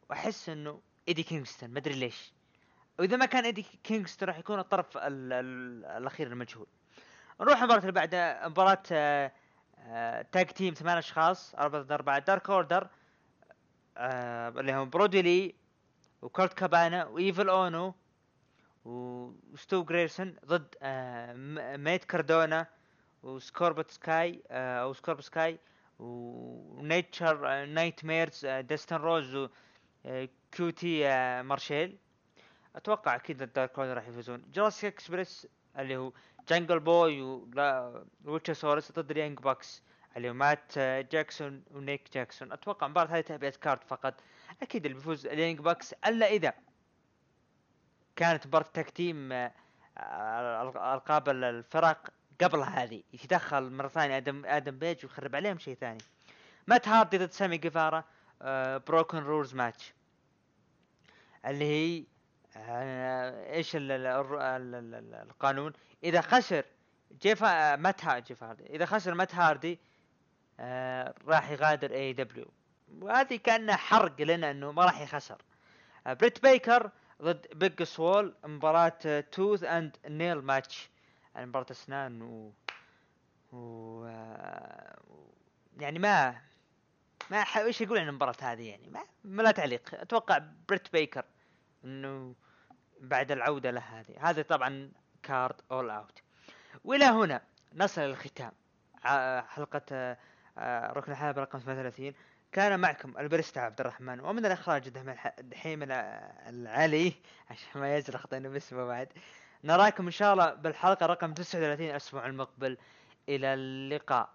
وأحس إنه إيدي كينغستون ما أدري ليش. وإذا ما كان إيدي كينغستون راح يكون الطرف ال ال الأخير المجهول. نروح المباراة اللي بعدها مباراة آه، آه، tag team ثمان أشخاص أربعة ضد أربعة Dark Order آه اللي هم برودي لي وكورت كابانا وإيفل أونو وستو جرايسون ضد آه مات كاردونا وسكوربيو سكاي آه أو سكورب سكاي و Natural آه Nightmares آه داستن رودز و آه كيوتي آه مارشال أتوقع أكيد ال Dark Order راح يفوزون. Jurassic Express اللي هو جانجل بوي ولوتشاسورس ضد ال Young Bucks اللي هو مات آه، جاكسون ونيك جاكسون. أتوقع المباراة هذه تعبئة card فقط. أكيد اللي بيفوز ال Young Bucks إلا إذا كانت مباراة tag team آه، ألقاب الفرق قبل هذه. يتدخل مرة ثانية آدم آدم بيج ويخرب عليهم شيء ثاني. مات هاردي ضد سامي جيفارا Broken Rules match اللي هي إيش ال- ال- القانون؟ إذا خسر جيف آه، مات جيف هاردي. إذا خسر مات هاردي آه، راح يغادر AEW وهذه كانها حرق لنا إنه ما راح يخسر. آه، بريت بيكر ضد بيج سوول مباراة Tooth and Nail match. يعني مباراة أسنان و, و... آه، يعني ما ما إيش يقول عن المباراة هذه يعني؟ ما, ما لا تعليق. أتوقع بريت بيكر إنه بعد العودة له هذه. هذا طبعا card All Out وإلى هنا نصل للختام ع- حلقة آه، ركن الحلبة رقم 38 كان معكم البريستا عبد الرحمن ومن الإخراج دحيم العلي عشان ما طينا باسمه بعد. نراكم إن شاء الله بالحلقة رقم 39 الأسبوع المقبل. إلى اللقاء.